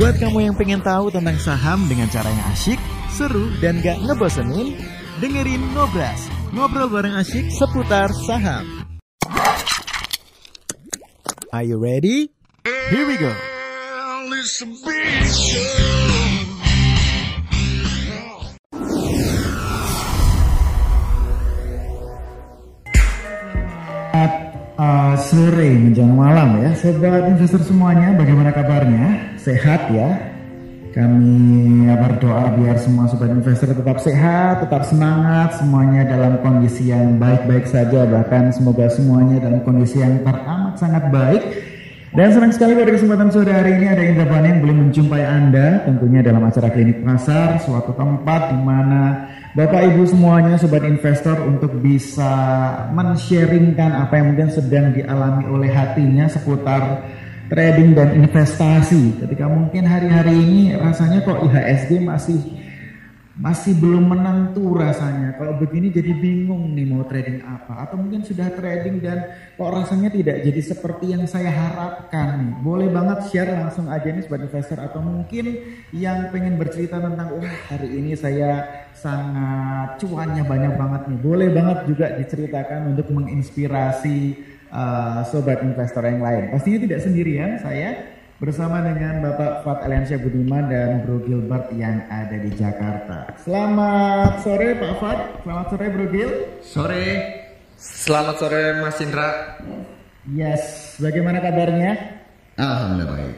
Buat kamu yang pengen tahu tentang saham dengan cara yang asyik, seru, dan gak ngebosenin, dengerin Ngobras, ngobrol bareng asyik seputar saham. Are you ready? Here we go. Uh, sore menjelang malam ya Sobat investor semuanya bagaimana kabarnya? Sehat ya? Kami berdoa biar semua sobat investor tetap sehat, tetap semangat, semuanya dalam kondisi yang baik-baik saja, bahkan semoga semuanya dalam kondisi yang teramat sangat baik. Dan senang sekali pada kesempatan sore hari ini ada Indra Bani boleh menjumpai Anda tentunya dalam acara klinik pasar, suatu tempat di mana Bapak Ibu semuanya sobat investor untuk bisa men-sharingkan apa yang mungkin sedang dialami oleh hatinya seputar trading dan investasi. Ketika mungkin hari-hari ini rasanya kok IHSG masih masih belum menentu rasanya. Kalau begini jadi bingung nih mau trading apa atau mungkin sudah trading dan kok rasanya tidak jadi seperti yang saya harapkan. Boleh banget share langsung aja nih sebagai investor atau mungkin yang pengen bercerita tentang wah hari ini saya sangat cuannya banyak banget nih. Boleh banget juga diceritakan untuk menginspirasi uh, sobat investor yang lain. Pastinya tidak sendirian, saya bersama dengan Bapak Fat Aliansyah Budiman dan Bro Gilbert yang ada di Jakarta. Selamat sore Pak Fat, selamat sore Bro Gil. Sore. Selamat sore Mas Indra. Yes, bagaimana kabarnya? Alhamdulillah baik.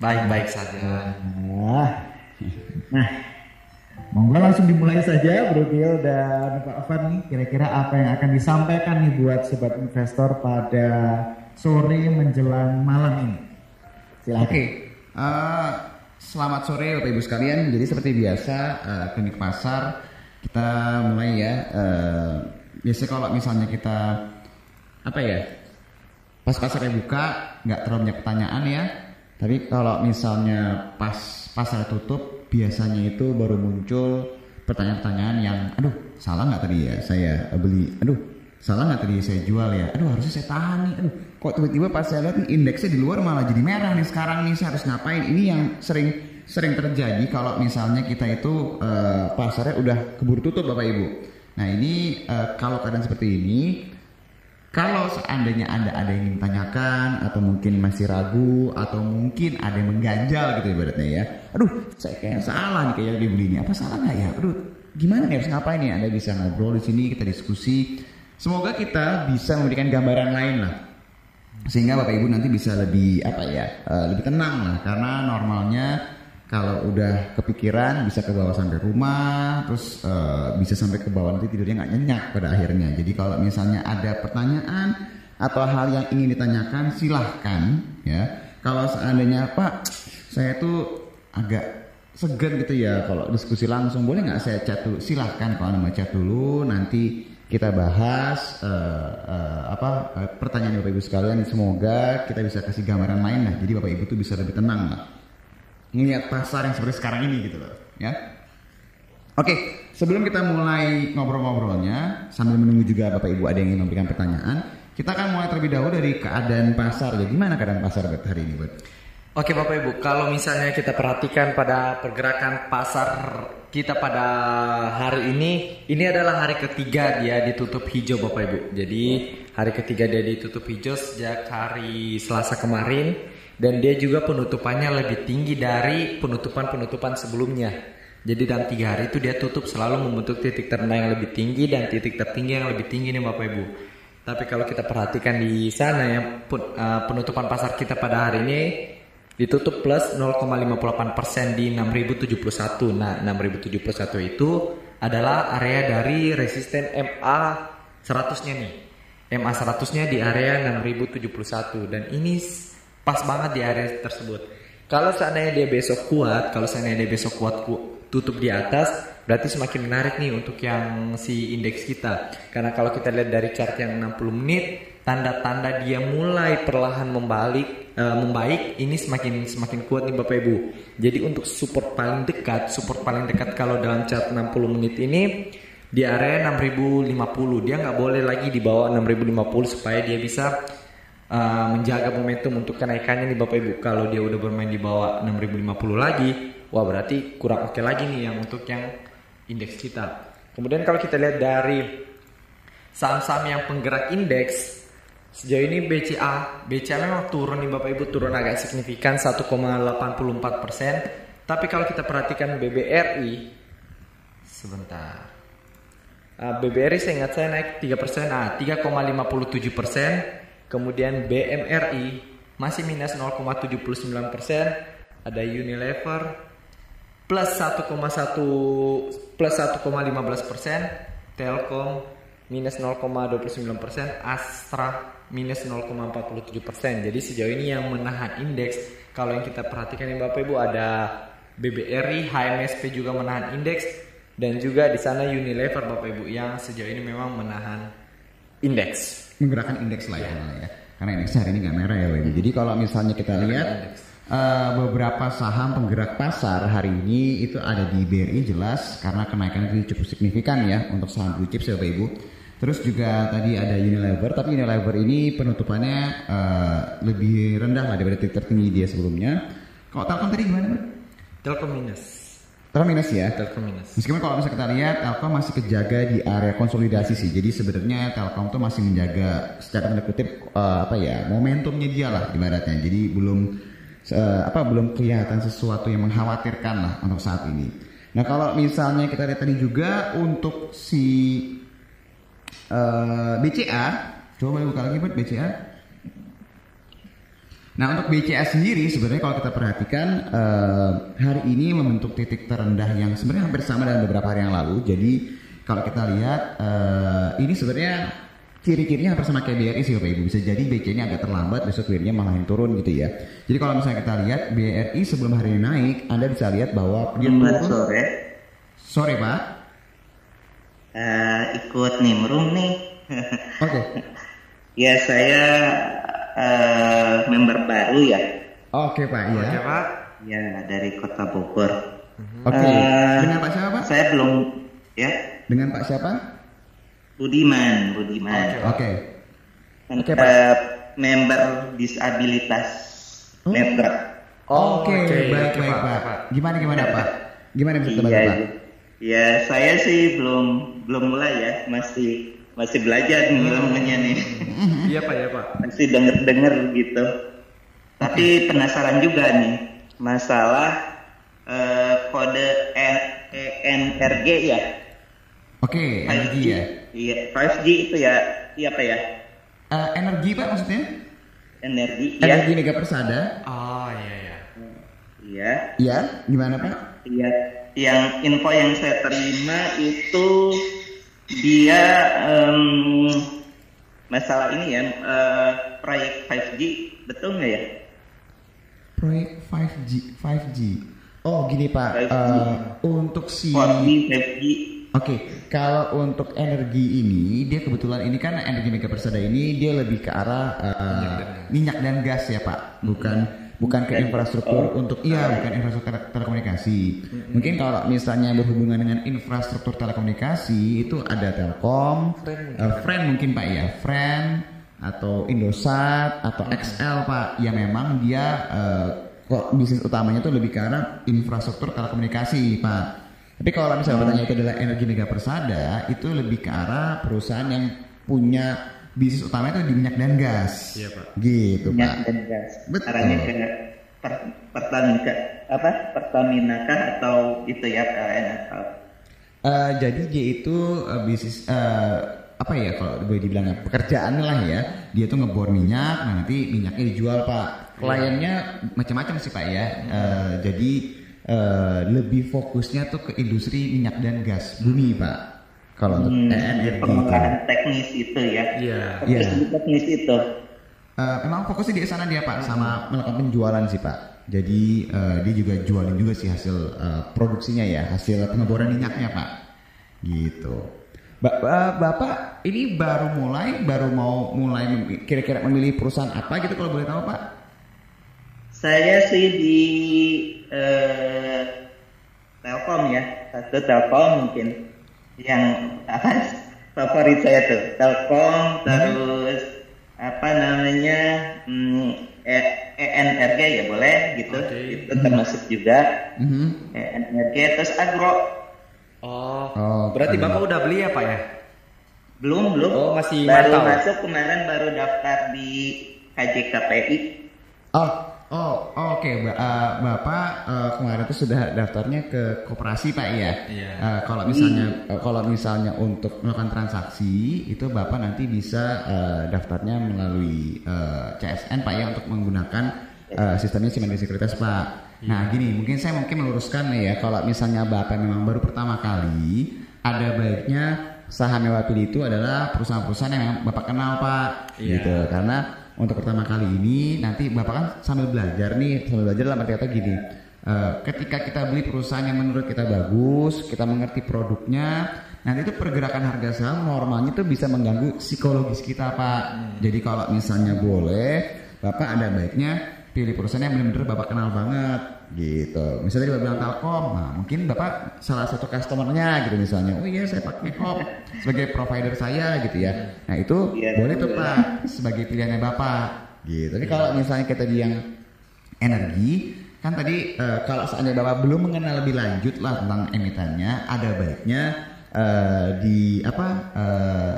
Baik-baik saja. Nah, nah Monggo langsung dimulai saja Bro Gil dan Pak Afan nih kira-kira apa yang akan disampaikan nih buat sobat investor pada sore menjelang malam ini. Silakan. Oke. Okay. Uh, eh, selamat sore Bapak Ibu sekalian. Jadi seperti biasa uh, klinik pasar kita mulai ya. Uh, biasanya kalau misalnya kita apa ya pas pasarnya buka nggak terlalu banyak pertanyaan ya. Tapi kalau misalnya pas pasar tutup biasanya itu baru muncul pertanyaan-pertanyaan yang aduh salah nggak tadi ya saya beli? Aduh salah nggak tadi saya jual ya? Aduh harusnya saya tahan nih aduh kok tiba-tiba pas saya lihat indeksnya di luar malah jadi merah nih sekarang nih saya harus ngapain? Ini yang sering sering terjadi kalau misalnya kita itu uh, pasarnya udah keburu tutup bapak ibu. Nah ini uh, kalau keadaan seperti ini kalau seandainya Anda ada yang ingin tanyakan atau mungkin masih ragu atau mungkin ada yang mengganjal gitu ibaratnya ya. Aduh, saya kayak salah nih kayak dibeli ini. Apa salah nggak ya? Aduh, gimana nih harus ngapain nih? Anda bisa ngobrol di sini, kita diskusi. Semoga kita bisa memberikan gambaran lain lah. Sehingga Bapak Ibu nanti bisa lebih apa ya? Uh, lebih tenang lah karena normalnya kalau udah kepikiran bisa ke bawah sampai rumah terus uh, bisa sampai ke bawah nanti tidurnya nggak nyenyak pada akhirnya jadi kalau misalnya ada pertanyaan atau hal yang ingin ditanyakan silahkan ya kalau seandainya pak saya tuh agak segan gitu ya. Kalau diskusi langsung boleh nggak saya chat dulu? Silahkan kalau mau chat dulu. Nanti kita bahas uh, uh, apa uh, pertanyaan bapak ibu sekalian. Semoga kita bisa kasih gambaran lain lah. Jadi bapak ibu tuh bisa lebih tenang lah. Ngeliat pasar yang seperti sekarang ini gitu loh ya. Oke sebelum kita mulai ngobrol-ngobrolnya sambil menunggu juga bapak ibu ada yang ingin memberikan pertanyaan kita akan mulai terlebih dahulu dari keadaan pasar. Ya gimana keadaan pasar hari ini buat Oke Bapak Ibu, kalau misalnya kita perhatikan pada pergerakan pasar kita pada hari ini, ini adalah hari ketiga dia ditutup hijau Bapak Ibu. Jadi hari ketiga dia ditutup hijau sejak hari Selasa kemarin dan dia juga penutupannya lebih tinggi dari penutupan-penutupan sebelumnya. Jadi dalam tiga hari itu dia tutup selalu membentuk titik terendah yang lebih tinggi dan titik tertinggi yang lebih tinggi nih Bapak Ibu. Tapi kalau kita perhatikan di sana ya penutupan pasar kita pada hari ini ditutup plus 0,58% di 6071. Nah, 6071 itu adalah area dari resisten MA 100-nya nih. MA 100-nya di area 6071 dan ini pas banget di area tersebut. Kalau seandainya dia besok kuat, kalau seandainya dia besok kuat ku, tutup di atas, berarti semakin menarik nih untuk yang si indeks kita. Karena kalau kita lihat dari chart yang 60 menit, tanda-tanda dia mulai perlahan membalik, uh, membaik, ini semakin semakin kuat nih Bapak Ibu. Jadi untuk support paling dekat, support paling dekat kalau dalam chart 60 menit ini di area 6050 dia nggak boleh lagi di bawah 6050 supaya dia bisa uh, menjaga momentum untuk kenaikannya nih Bapak Ibu. Kalau dia udah bermain di bawah 6050 lagi, wah berarti kurang oke lagi nih yang untuk yang indeks kita. Kemudian kalau kita lihat dari saham-saham yang penggerak indeks sejauh ini BCA BCA memang turun nih Bapak Ibu turun agak signifikan 1,84 persen. Tapi kalau kita perhatikan BBRI sebentar. Uh, BBRI saya ingat saya naik 3 persen nah 3,57 persen. Kemudian BMRI masih minus 0,79 persen. Ada Unilever plus 1,1 plus 1,15 persen. Telkom minus 0,29 persen, Astra minus 0,47 persen. Jadi sejauh ini yang menahan indeks, kalau yang kita perhatikan ya Bapak Ibu ada BBRI, HMSP juga menahan indeks, dan juga di sana Unilever Bapak Ibu yang sejauh ini memang menahan indeks. Menggerakkan indeks lah ya. ya. Karena indeks hari ini nggak merah ya Bapak Jadi kalau misalnya kita lihat uh, beberapa saham penggerak pasar hari ini itu ada di BRI jelas karena kenaikan itu cukup signifikan ya untuk saham blue chip ya Bapak Ibu. Terus juga tadi ada Unilever, tapi Unilever ini penutupannya uh, lebih rendah lah daripada titik tertinggi dia sebelumnya. Kalau Telkom tadi gimana, Bro? Telkom minus. Telkom minus ya? Telkom minus. Meskipun kalau misalnya kita lihat Telkom masih kejaga di area konsolidasi sih. Jadi sebenarnya Telkom tuh masih menjaga secara tanda kutip uh, apa ya momentumnya dia lah ibaratnya. Jadi belum uh, apa belum kelihatan sesuatu yang mengkhawatirkan lah untuk saat ini. Nah kalau misalnya kita lihat tadi juga untuk si uh, eh, BCA coba buka lagi buat BCA Nah untuk BCA sendiri sebenarnya kalau kita perhatikan uh, hari ini membentuk titik terendah yang sebenarnya hampir sama dengan beberapa hari yang lalu. Jadi kalau kita lihat uh, ini sebenarnya ciri-cirinya hampir sama kayak BRI sih Bapak Ibu. Bisa jadi BCA ini agak terlambat, besok malah yang turun gitu ya. Jadi kalau misalnya kita lihat BRI sebelum hari ini naik, Anda bisa lihat bahwa dia turun. Sore. Sore Pak uh, ikut nimrung nih. Oke. Okay. ya saya uh, member baru ya. Oke okay, Pak, ya. Oke Pak. Ya dari Kota Bogor. Oke. Okay. Uh, Dengan Pak siapa Pak? Saya belum ya. Dengan Pak siapa? Budiman, Budiman. Oke. Okay. Okay. Pak. Uh, member disabilitas oh. network. Oke, okay. baik, baik, Pak. Pak. Gimana, gimana, Pak? Gimana bisa iya, Pak? Ya saya sih belum belum mulai ya, masih masih belajar nih ilmunya nih. Iya pak ya pak. Masih denger denger gitu. Tapi penasaran juga nih masalah uh, kode ENRG ya. Oke, okay, energi ya. Iya, 5G itu ya, iya apa ya? Uh, energi pak maksudnya? Energi. Energi ya. mega persada. Oh iya iya. Iya. Iya, gimana pak? Iya yang info yang saya terima itu dia um, masalah ini ya uh, proyek 5G betul nggak ya? Proyek 5G 5G. Oh gini pak, uh, untuk si 4G 5G. Oke, okay, kalau untuk energi ini dia kebetulan ini kan energi mega persada ini dia lebih ke arah uh, minyak dan gas ya pak, bukan bukan ke infrastruktur untuk iya bukan infrastruktur telekomunikasi. Mungkin kalau misalnya berhubungan dengan infrastruktur telekomunikasi itu ada Telkom, uh, Friend mungkin Pak ya, Friend atau Indosat atau XL Pak. Yang memang dia uh, kok bisnis utamanya itu lebih ke arah infrastruktur telekomunikasi Pak. Tapi kalau misalnya bertanya itu adalah energi mega persada itu lebih ke arah perusahaan yang punya bisnis utama itu di minyak dan gas. Iya pak. Gitu minyak pak. dan gas. Betul. Arahnya ke per, Pertamina apa Pertamina kah atau itu ya atau? Uh, jadi dia itu uh, bisnis uh, apa ya kalau boleh dibilang ya, pekerjaan lah ya dia tuh ngebor minyak nah nanti minyaknya dijual pak kliennya macam-macam sih pak ya uh, jadi uh, lebih fokusnya tuh ke industri minyak dan gas bumi pak kalau untuk hmm, ENRG pengolahan teknis itu ya. Iya. Yeah. Yeah. teknis itu. Uh, memang fokusnya di sana dia Pak sama melakukan penjualan sih Pak. Jadi uh, dia juga jualin juga sih hasil uh, produksinya ya, hasil pengeboran minyaknya Pak. Gitu. Ba Bapak ini baru mulai, baru mau mulai kira-kira memilih perusahaan apa gitu kalau boleh tahu Pak? Saya sih di uh, Telkom ya, satu Telkom mungkin yang apa favorit saya tuh Telkom terus apa namanya hmm, E- ENRG ya boleh gitu Oke. itu termasuk juga Mhm. ENRG terus agro Oh, Oh, berarti. Bapak udah beli ya Pak ya? belum belum Oh, masih baru mantau. masuk kemarin baru daftar di KJKPI Oh, oh, oke, Ba- eh, Bapak eh, kemarin itu sudah daftarnya ke koperasi Pak ya. Iya. Eh, kalau misalnya eh, kalau misalnya untuk melakukan transaksi itu Bapak nanti bisa eh, daftarnya melalui eh, CSN Pak ya untuk menggunakan eh, sistemnya Simendi Sekuritas Pak. Nah gini, mungkin saya mungkin meluruskan nih ya kalau misalnya Bapak memang baru pertama kali ada baiknya saham yang Bapak pilih itu adalah perusahaan-perusahaan yang Bapak kenal Pak Iya. gitu karena untuk pertama kali ini nanti bapak kan sambil belajar nih sambil belajar dalam arti kata gini. Eh, ketika kita beli perusahaan yang menurut kita bagus kita mengerti produknya nanti itu pergerakan harga saham normalnya tuh bisa mengganggu psikologis kita pak. Jadi kalau misalnya boleh bapak ada baiknya pilih perusahaan yang benar-benar bapak kenal banget gitu. Misalnya dia bilang Telkom nah mungkin bapak salah satu customernya gitu misalnya. Oh iya saya pakai Telkom sebagai provider saya gitu ya. Nah itu Iya, boleh tuh pak sebagai pilihannya bapak. Gitu. Tapi kalau misalnya kita di yang energi kan tadi eh, kalau seandainya bapak belum mengenal lebih lanjut lah tentang emitennya ada baiknya eh, di apa eh,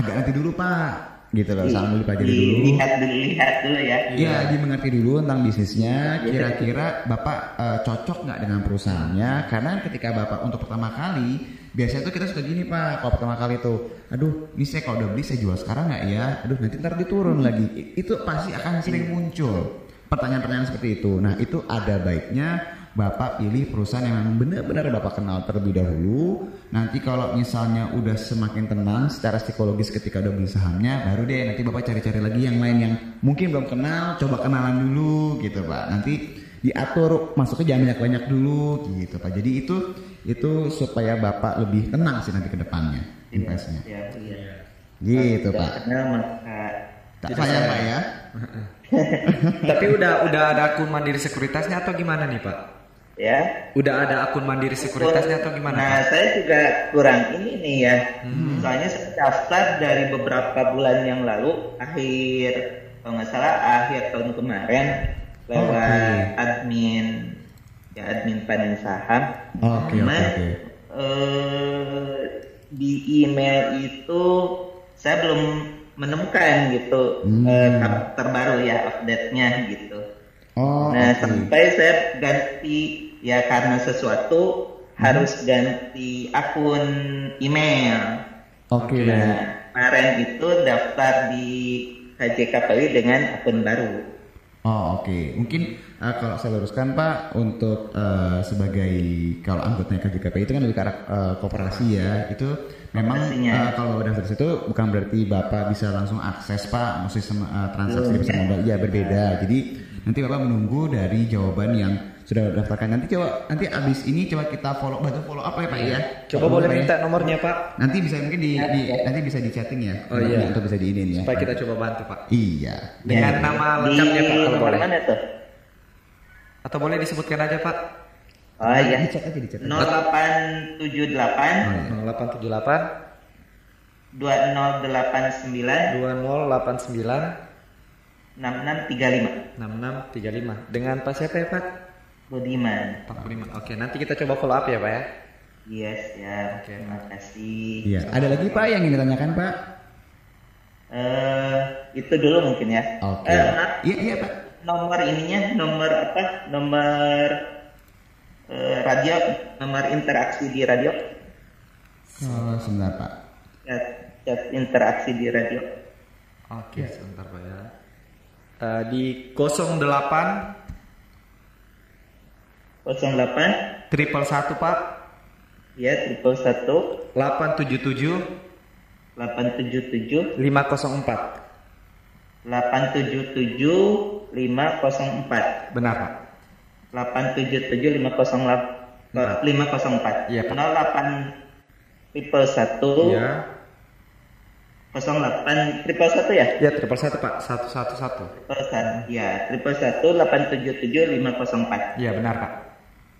agak nanti dulu pak gitu loh sambil dipelajari dulu dilihat dulu lihat dulu ya Iya, dimengerti dulu tentang bisnisnya. Kira-kira bapak eh, cocok nggak dengan perusahaannya? Karena ketika bapak untuk pertama kali, biasanya tuh kita suka gini pak. Kalau pertama kali tuh, aduh, ini saya kalau udah beli saya jual sekarang nggak ya? Aduh, nanti ntar diturun lagi. I- Itu pasti akan sering muncul pertanyaan-pertanyaan seperti itu. Nah, itu ada baiknya Bapak pilih perusahaan yang memang benar-benar Bapak kenal terlebih dahulu. Nanti kalau misalnya udah semakin tenang secara psikologis ketika udah beli sahamnya, baru deh nanti Bapak cari-cari lagi yang lain yang mungkin belum kenal, coba kenalan dulu gitu Pak. Nanti diatur masuknya jangan banyak-banyak dulu gitu Pak. Jadi itu itu supaya Bapak lebih tenang sih nanti ke depannya investnya. ya iya Gitu Tidak Pak. maka Tak sayang Pak ya. Tapi udah udah ada akun mandiri sekuritasnya atau gimana nih Pak? Ya Udah ada akun mandiri sekuritasnya atau gimana Nah, saya juga kurang ini nih ya. Hmm. Soalnya saya daftar dari beberapa bulan yang lalu, akhir kalau nggak salah akhir tahun kemarin lewat Oke. admin ya admin panen saham. Oke, Cuma, oke, oke. eh, di email itu saya belum menemukan gitu Hmm. eh, terbaru ya update-nya gitu. Oh, Nah, oke. sampai saya ganti ya karena sesuatu harus ganti akun email. Oke, Nah, baik. kemarin itu daftar di KJKPI dengan akun baru. Oh oke, mungkin eh, kalau saya luruskan Pak untuk eh, sebagai kalau anggotanya KJKP itu kan lebih ke arah eh, koperasi ya, itu memang eh, kalau udah dari situ bukan berarti Bapak bisa langsung akses Pak, maksudnya sistem eh, transaksi di pasar modal, ya berbeda. Jadi nanti Bapak menunggu dari jawaban yang sudah daftarkan. Nanti coba nanti abis ini coba kita follow, bantu follow up ya Pak ya. Coba Follow boleh ya. minta nomornya Pak Nanti bisa mungkin di, di- nanti bisa di chatting ya. Oh, iya. Untuk bisa diinin ya. supaya kita coba bantu Pak. Iya. Dengan Ya. nama lengkapnya Pak kalau boleh. mana tuh? Atau boleh disebutkan aja Pak? Oh ya. Di chat aja di chat. aja. 0878 Oh, iya. 0878 2089 2089 6635 6635 dengan Pak siapa ya Pak? Budiman. 45. Oke, nanti kita coba follow up ya Pak ya. Yes ya. Oke. Terima kasih. Iya. Ada lagi Pak yang ingin ditanyakan Pak? Eh, itu dulu mungkin ya. Oke. Eh, maaf, Iya iya Pak. nomor ininya, nomor apa? Nomor eh, radio, nomor interaksi di radio. Oh, sebentar Pak. Chat, chat interaksi di radio. Oke, sebentar Pak ya. Eh, di 08 08 triple satu Pak. Ya triple satu. 877 delapan tujuh tujuh. 504 delapan tujuh tujuh lima kosong empat. Benar Pak. Delapan tujuh tujuh lima kosong lima kosong empat. Iya, Pak. nol delapan triple satu. Ya kosong delapan triple satu ya? Ya triple satu Pak. Satu satu satu. Triple satu ya triple satu delapan tujuh tujuh lima kosong empat. Iya benar Pak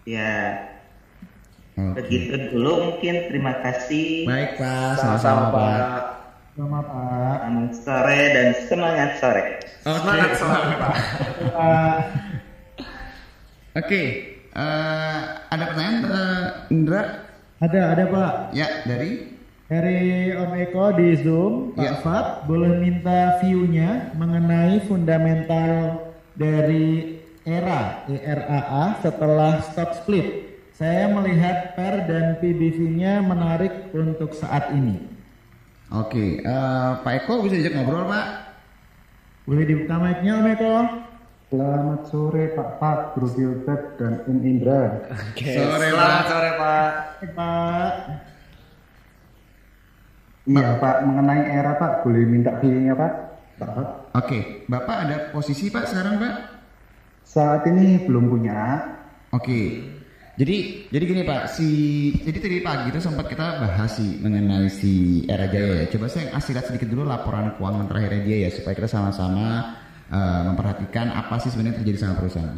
ya Oke. begitu dulu mungkin terima kasih Baik Pak, sama-sama Pak. Selamat Pak. Selamat sore dan semangat sore. Semangat selalu Pak. Oke, eh, ada pertanyaan eh, Indra? Ada, ada Pak. Ya, dari Dari Om Eko di Zoom, Pak Ya. Fat boleh minta view-nya mengenai fundamental dari era ERAA setelah stock split. Saya melihat PER dan PBV-nya menarik untuk saat ini. Oke, eh, Pak Eko bisa diajak ngobrol Pak? Boleh dibuka mic-nya Om Eko? Selamat sore Pak Pak, Bro Gilbert dan Om Indra. Oke, Sore, selamat Pak. sore Pak. Pak. Iya Pak, mengenai era Pak, boleh minta view-nya Pak? Pak, Pak. Oke, Bapak ada posisi Pak sekarang Pak? Saat ini belum punya. Oke. Jadi jadi gini Pak, si jadi tadi pagi itu sempat kita bahas sih mengenai si Era Jaya ya. Coba saya kasih lihat sedikit dulu laporan keuangan terakhirnya dia ya supaya kita sama-sama eh, memperhatikan apa sih sebenarnya terjadi sama perusahaan.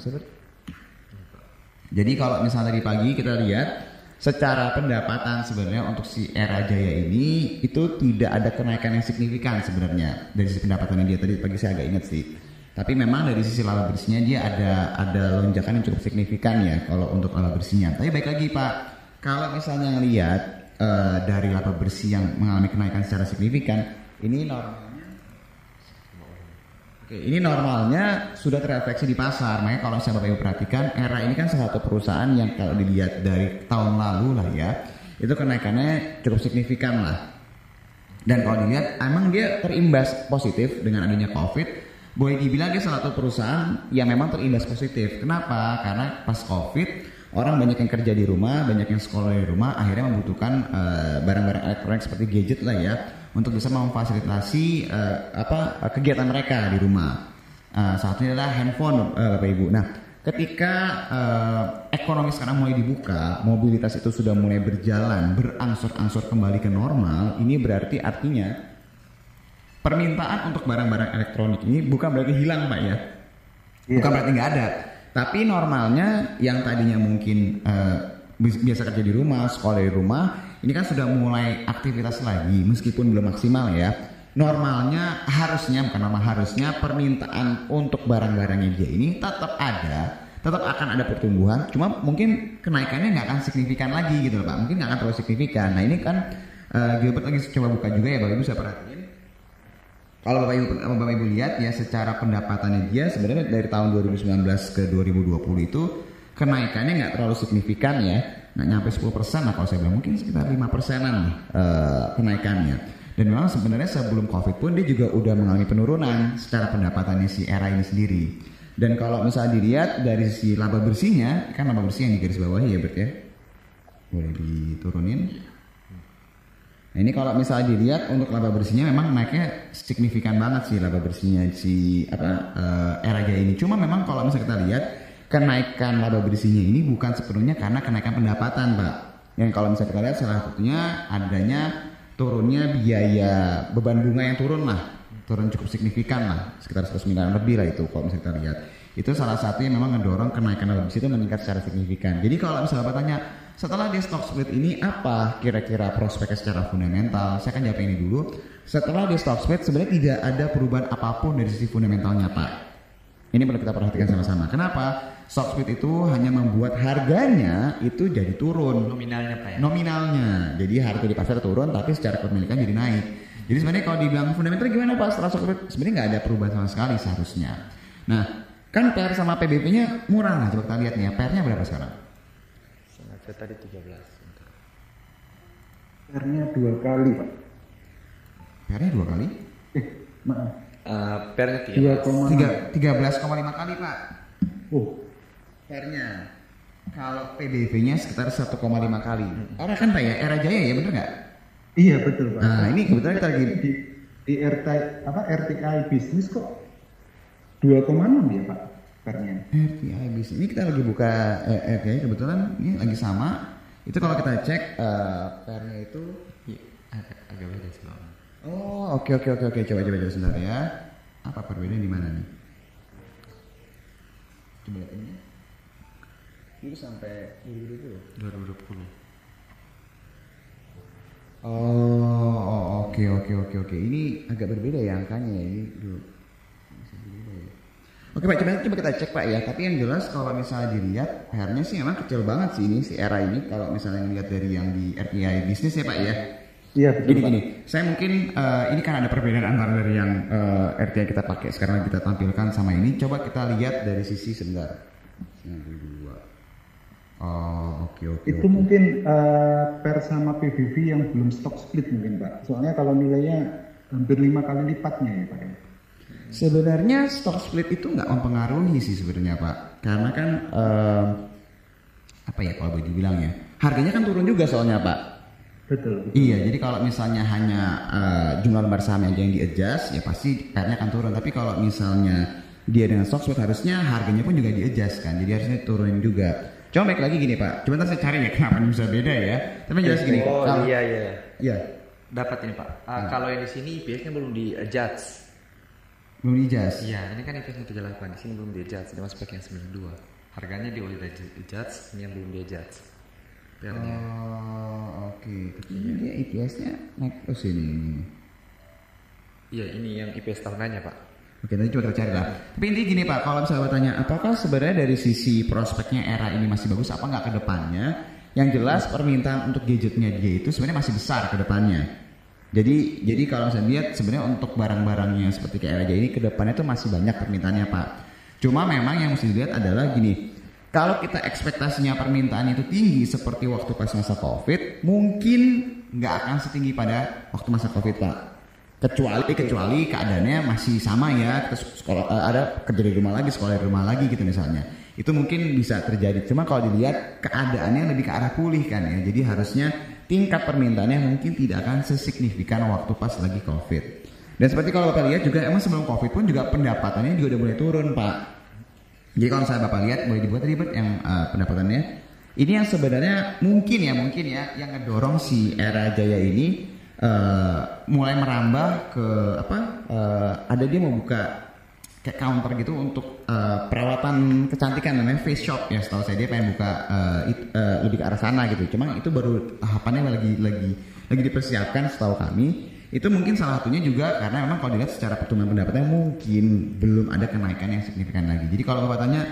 Jadi kalau misalnya tadi pagi kita lihat secara pendapatan sebenarnya untuk si Era Jaya ini itu tidak ada kenaikan yang signifikan sebenarnya dari sisi pendapatannya dia tadi pagi saya agak ingat sih. Tapi memang dari sisi laba bersihnya dia ada ada lonjakan yang cukup signifikan ya kalau untuk laba bersihnya. Tapi baik lagi Pak, kalau misalnya ngelihat eh, dari laba bersih yang mengalami kenaikan secara signifikan, ini normalnya Oke, ini normalnya sudah terefleksi di pasar. Makanya kalau saya Bapak Ibu perhatikan, era ini kan salah satu perusahaan yang kalau dilihat dari tahun lalu lah ya, itu kenaikannya cukup signifikan lah. Dan kalau dilihat, emang dia terimbas positif dengan adanya COVID. Boleh dibilang dia salah satu perusahaan yang memang terimbas positif. Kenapa? Karena pas COVID, orang banyak yang kerja di rumah, banyak yang sekolah di rumah, akhirnya membutuhkan eh, barang-barang elektronik seperti gadget lah ya, untuk bisa memfasilitasi eh, apa kegiatan mereka di rumah. Salah satunya adalah handphone, eh, Bapak Ibu. Nah, ketika eh, ekonomi sekarang mulai dibuka, mobilitas itu sudah mulai berjalan, berangsur-angsur kembali ke normal, ini berarti artinya permintaan untuk barang-barang elektronik ini bukan berarti hilang, Pak ya. Bukan berarti nggak ada. Tapi normalnya yang tadinya mungkin bi- biasa kerja di rumah, sekolah di rumah, ini kan sudah mulai aktivitas lagi meskipun belum maksimal ya. Normalnya harusnya bukan normal harusnya permintaan untuk barang-barangnya dia ini tetap ada, tetap akan ada pertumbuhan. Cuma mungkin kenaikannya nggak akan signifikan lagi gitu loh pak. Mungkin nggak akan terlalu signifikan. Nah ini kan eh, Gilbert lagi coba buka juga ya bapak ibu saya perhatiin. Kalau Bapak Ibu, Bapak Ibu lihat ya secara pendapatannya dia sebenarnya dari tahun 2019 ke 2020 itu kenaikannya nggak terlalu signifikan ya, nggak nyampe 10 persen lah kalau saya bilang mungkin sekitar 5 persenan nih eh, kenaikannya. Dan memang sebenarnya sebelum COVID pun dia juga udah mengalami penurunan secara pendapatannya si era ini sendiri. Dan kalau misalnya dilihat dari sisi laba bersihnya, kan laba bersih yang di garis bawahi ya Bert ya. Boleh diturunin. Ini kalau misalnya dilihat untuk laba bersihnya memang naiknya signifikan banget sih laba bersihnya si apa era Jaya ini. Cuma memang kalau misalnya kita lihat kenaikan laba bersihnya ini bukan sepenuhnya karena kenaikan pendapatan, Pak. Yang kalau misalnya kita lihat salah satunya adanya turunnya biaya beban bunga yang turun lah, turun cukup signifikan lah, sekitar 100 miliar lebih lah itu kalau misalnya kita lihat. Itu salah satu yang memang ngedorong kenaikan laba bersih itu meningkat secara signifikan. Jadi kalau misalnya Bapak tanya, setelah dia stock split ini apa kira-kira prospeknya secara fundamental? Saya akan jawab ini dulu. Setelah dia stock split sebenarnya tidak ada perubahan apa pun dari sisi fundamentalnya Pak. Ini perlu kita perhatikan sama-sama. Kenapa? Stock split itu hanya membuat harganya itu jadi turun Nominalnya Pak ya. nominalnya. Jadi harga di pasar turun tapi secara kepemilikan jadi naik. Jadi sebenarnya kalau dibilang fundamental gimana Pak setelah stock split? Sebenarnya nggak ada perubahan sama sekali seharusnya. Nah, kan PR sama PBP-nya murah lah. Coba kita lihat nih ya. PR-nya berapa sekarang? Saya tadi 13. Bentar. R-nya dua kali Pak. PR-nya dua kali? Eh, maaf. Eh, pernya Dua 13. koma Tiga, 13,5 kali Pak. Oh, PR-nya. Kalau PBV-nya sekitar 1,5 kali. Era kan Pak ya? Era Jaya ya bener nggak? iya betul Pak. Nah ini kebetulan kita lagi di di RTI apa RTI bisnis kok 2,6 ya Pak pernya. RTI bisnis. Ini kita lagi buka eh, RTI kebetulan ini lagi sama. Itu kalau kita cek eh, PR-nya itu Iya, agak, agak beda sih. Oh, oke oke oke oke coba coba coba sebentar ya. Apa perbedaan di mana nih? Coba lihat ini. Itu sampai 2020. 2020. Oh, oh, Oke oke oke oke. Ini agak berbeda ya angkanya ya. Ini dulu. Bisa berbeda ya. Oke Pak, coba, coba kita cek Pak ya. Tapi yang jelas kalau misalnya dilihat PR-nya sih memang kecil banget sih ini si era ini kalau misalnya ngelihat dari yang di RPI bisnis ya Pak ya. Iya betul Gini Pak. gini, saya mungkin eh, ini kan ada perbedaan antara dari yang eh, RT yang kita pakai sekarang kita tampilkan sama ini. Coba kita lihat dari sisi sebentar. Yang kedua. Oh oke oke. Itu oke. mungkin eh, per sama PBB yang belum stock split mungkin Pak. Soalnya kalau nilainya hampir lima kali lipatnya ya Pak. Ya. Sebenarnya stock split itu nggak mempengaruhi sih sebenarnya Pak, karena kan em, apa ya kalau boleh dibilang ya, harganya kan turun juga soalnya Pak. Betul. Iya, jadi kalau misalnya hanya eh, jumlah lembar saham aja yang di adjust, ya pasti PR-nya akan turun. Tapi kalau misalnya dia dengan stock split harusnya harganya pun juga di adjust kan, jadi harusnya turunin juga. Coba baik lagi gini Pak, coba ntar saya cari ya kenapa ini bisa beda ya. Tapi jelas gini, Oh kalau- iya iya. Iya, Dapat ini Pak. Ah, Kalau yang di sini IPS-nya belum di adjust. Belum di adjust. Iya, ini kan IPS 138 di sini belum di adjust, dia masih pakai yang 92. Harganya di udah adjust, ini yang belum di adjust. PR-nya. Oh, oke. Tapi ini dia IPS-nya naik terus ini. Iya, ini yang IPS tahunannya Pak. Oke, nanti coba kita cari lah. Tapi intinya gini Pak, kalau misalnya bertanya, apakah sebenarnya dari sisi prospeknya era ini masih bagus apa nggak ke depannya? Yang jelas permintaan untuk gadgetnya dia itu sebenarnya masih besar ke depannya. Jadi, jadi kalau saya lihat sebenarnya untuk barang-barangnya seperti kayak era ini ke depannya itu masih banyak permintaannya Pak. Cuma memang yang mesti dilihat adalah gini, kalau kita ekspektasinya permintaan itu tinggi seperti waktu pas masa COVID, mungkin nggak akan setinggi pada waktu masa COVID Pak. Kecuali kecuali keadaannya masih sama ya terus sekolah eh, ada kerja di rumah lagi sekolah di rumah lagi gitu misalnya. Itu mungkin bisa terjadi. Cuma kalau dilihat keadaannya lebih ke arah pulih kan ya. Jadi harusnya tingkat permintaannya mungkin tidak akan sesignifikan waktu pas lagi covid. Dan seperti kalau bapak lihat juga emang sebelum covid pun juga pendapatannya juga udah mulai turun pak. Jadi kalau misalnya bapak lihat boleh dibuat ribet yang eh, pendapatannya. Ini yang sebenarnya mungkin ya mungkin ya yang ngedorong si era jaya ini eh, mulai merambah ke apa eh, ada dia mau buka kayak counter gitu untuk eh, perawatan kecantikan namanya face shop. Ya setahu saya dia pengen buka eh, it- eh, lebih ke arah sana gitu. Cuma itu baru tahapannya lagi lagi lagi dipersiapkan setahu kami. Itu mungkin salah satunya juga karena memang kalau dilihat secara pertumbuhan pendapatannya mungkin belum ada kenaikan yang signifikan lagi. Jadi kalau bapak tanya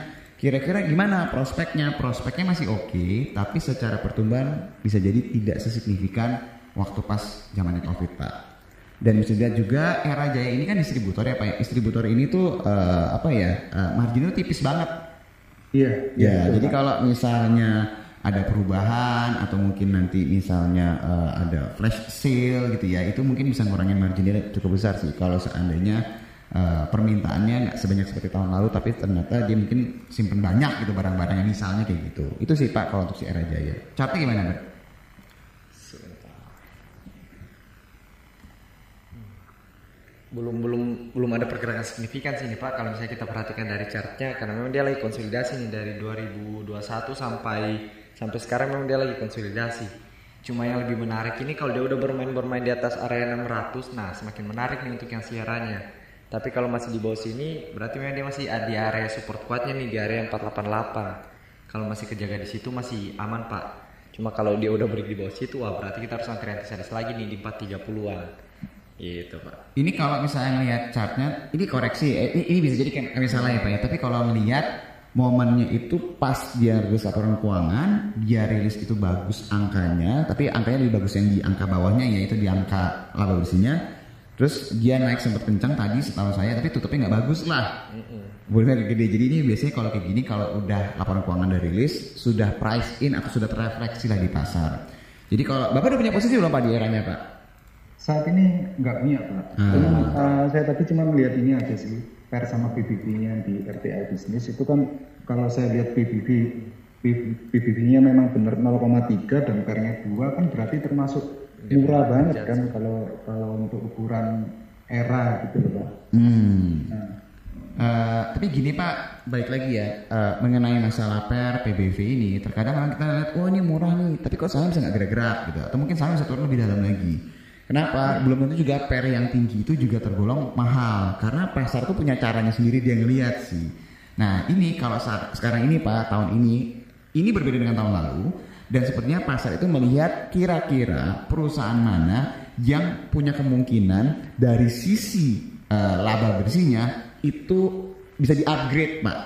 kira-kira gimana? Prospeknya? Prospeknya masih oke tapi secara pertumbuhan bisa jadi tidak sesignifikan waktu pas zamannya covid pak dan bisa dilihat juga era jaya ini kan distributor ya pak ya distributor ini tuh eh, apa ya eh, marginnya tipis banget Iya. Ya, betul, jadi kalau misalnya ada perubahan atau mungkin nanti misalnya eh, ada flash sale gitu ya, itu mungkin bisa ngurangin marginnya cukup besar sih. Kalau seandainya eh, permintaannya nggak sebanyak seperti tahun lalu, tapi ternyata dia mungkin simpen banyak gitu barang-barangnya misalnya kayak gitu. Itu sih Pak kalau untuk si Era Jaya. Chartnya gimana Pak? Belum belum belum ada pergerakan signifikan sih ini Pak. Kalau misalnya kita perhatikan dari chartnya karena memang dia lagi konsolidasi nih dari 2021 sampai sampai sekarang memang dia lagi konsolidasi. Cuma yang lebih menarik ini kalau dia udah bermain bermain di atas area 600 nah semakin menarik nih untuk yang siarannya. Tapi kalau masih di bawah sini berarti memang dia masih di area support kuatnya nih di area 488 kalau masih kejaga di situ masih aman Pak. Cuma kalau dia udah break di bawah situ wah berarti kita harus antisipasi lagi nih di 430-an gitu Pak Ini kalau misalnya ngelihat chartnya, ini koreksi, eh, ini, ini bisa jadi kayak kayak salah ya Pak ya. Tapi kalau melihat momennya itu pas dia rilis laporan keuangan, dia rilis itu bagus angkanya, tapi angkanya lebih bagus yang di angka bawahnya yaitu di angka laba bersihnya. Terus dia naik sempat kencang tadi setahu saya, tapi tutupnya nggak bagus lah. Boleh gede. Jadi ini biasanya kalau kayak gini kalau udah laporan keuangan udah rilis, sudah price in atau sudah terrefleksi lah di pasar. Jadi kalau Bapak udah punya posisi belum Pak di eranya Pak? Saat ini nggak punya Pak. Hmm. Cuma, eh, saya tadi cuma melihat ini aja sih. Per sama PBB-nya di RTI bisnis itu kan kalau saya lihat PBB PBB-nya memang benar 0,3 dan pernya 2 kan berarti termasuk murah banget kan kalau kalau untuk ukuran era gitu loh Pak. Hmm. Nah, Eh, tapi gini Pak, baik lagi ya eh, mengenai masalah per PBV ini. Terkadang orang kita lihat, oh ini murah nih, tapi kok saham bisa nggak gerak-gerak gitu, atau mungkin saham bisa turun lebih dalam lagi. Kenapa? Belum tentu juga per yang tinggi itu juga tergolong mahal, karena pasar tuh punya caranya sendiri dia ngelihat sih. Nah ini kalau saat, sekarang ini Pak tahun ini, ini berbeda dengan tahun lalu. Dan sepertinya pasar itu melihat kira-kira perusahaan mana yang punya kemungkinan dari sisi eh, laba bersihnya itu bisa di-upgrade, Pak.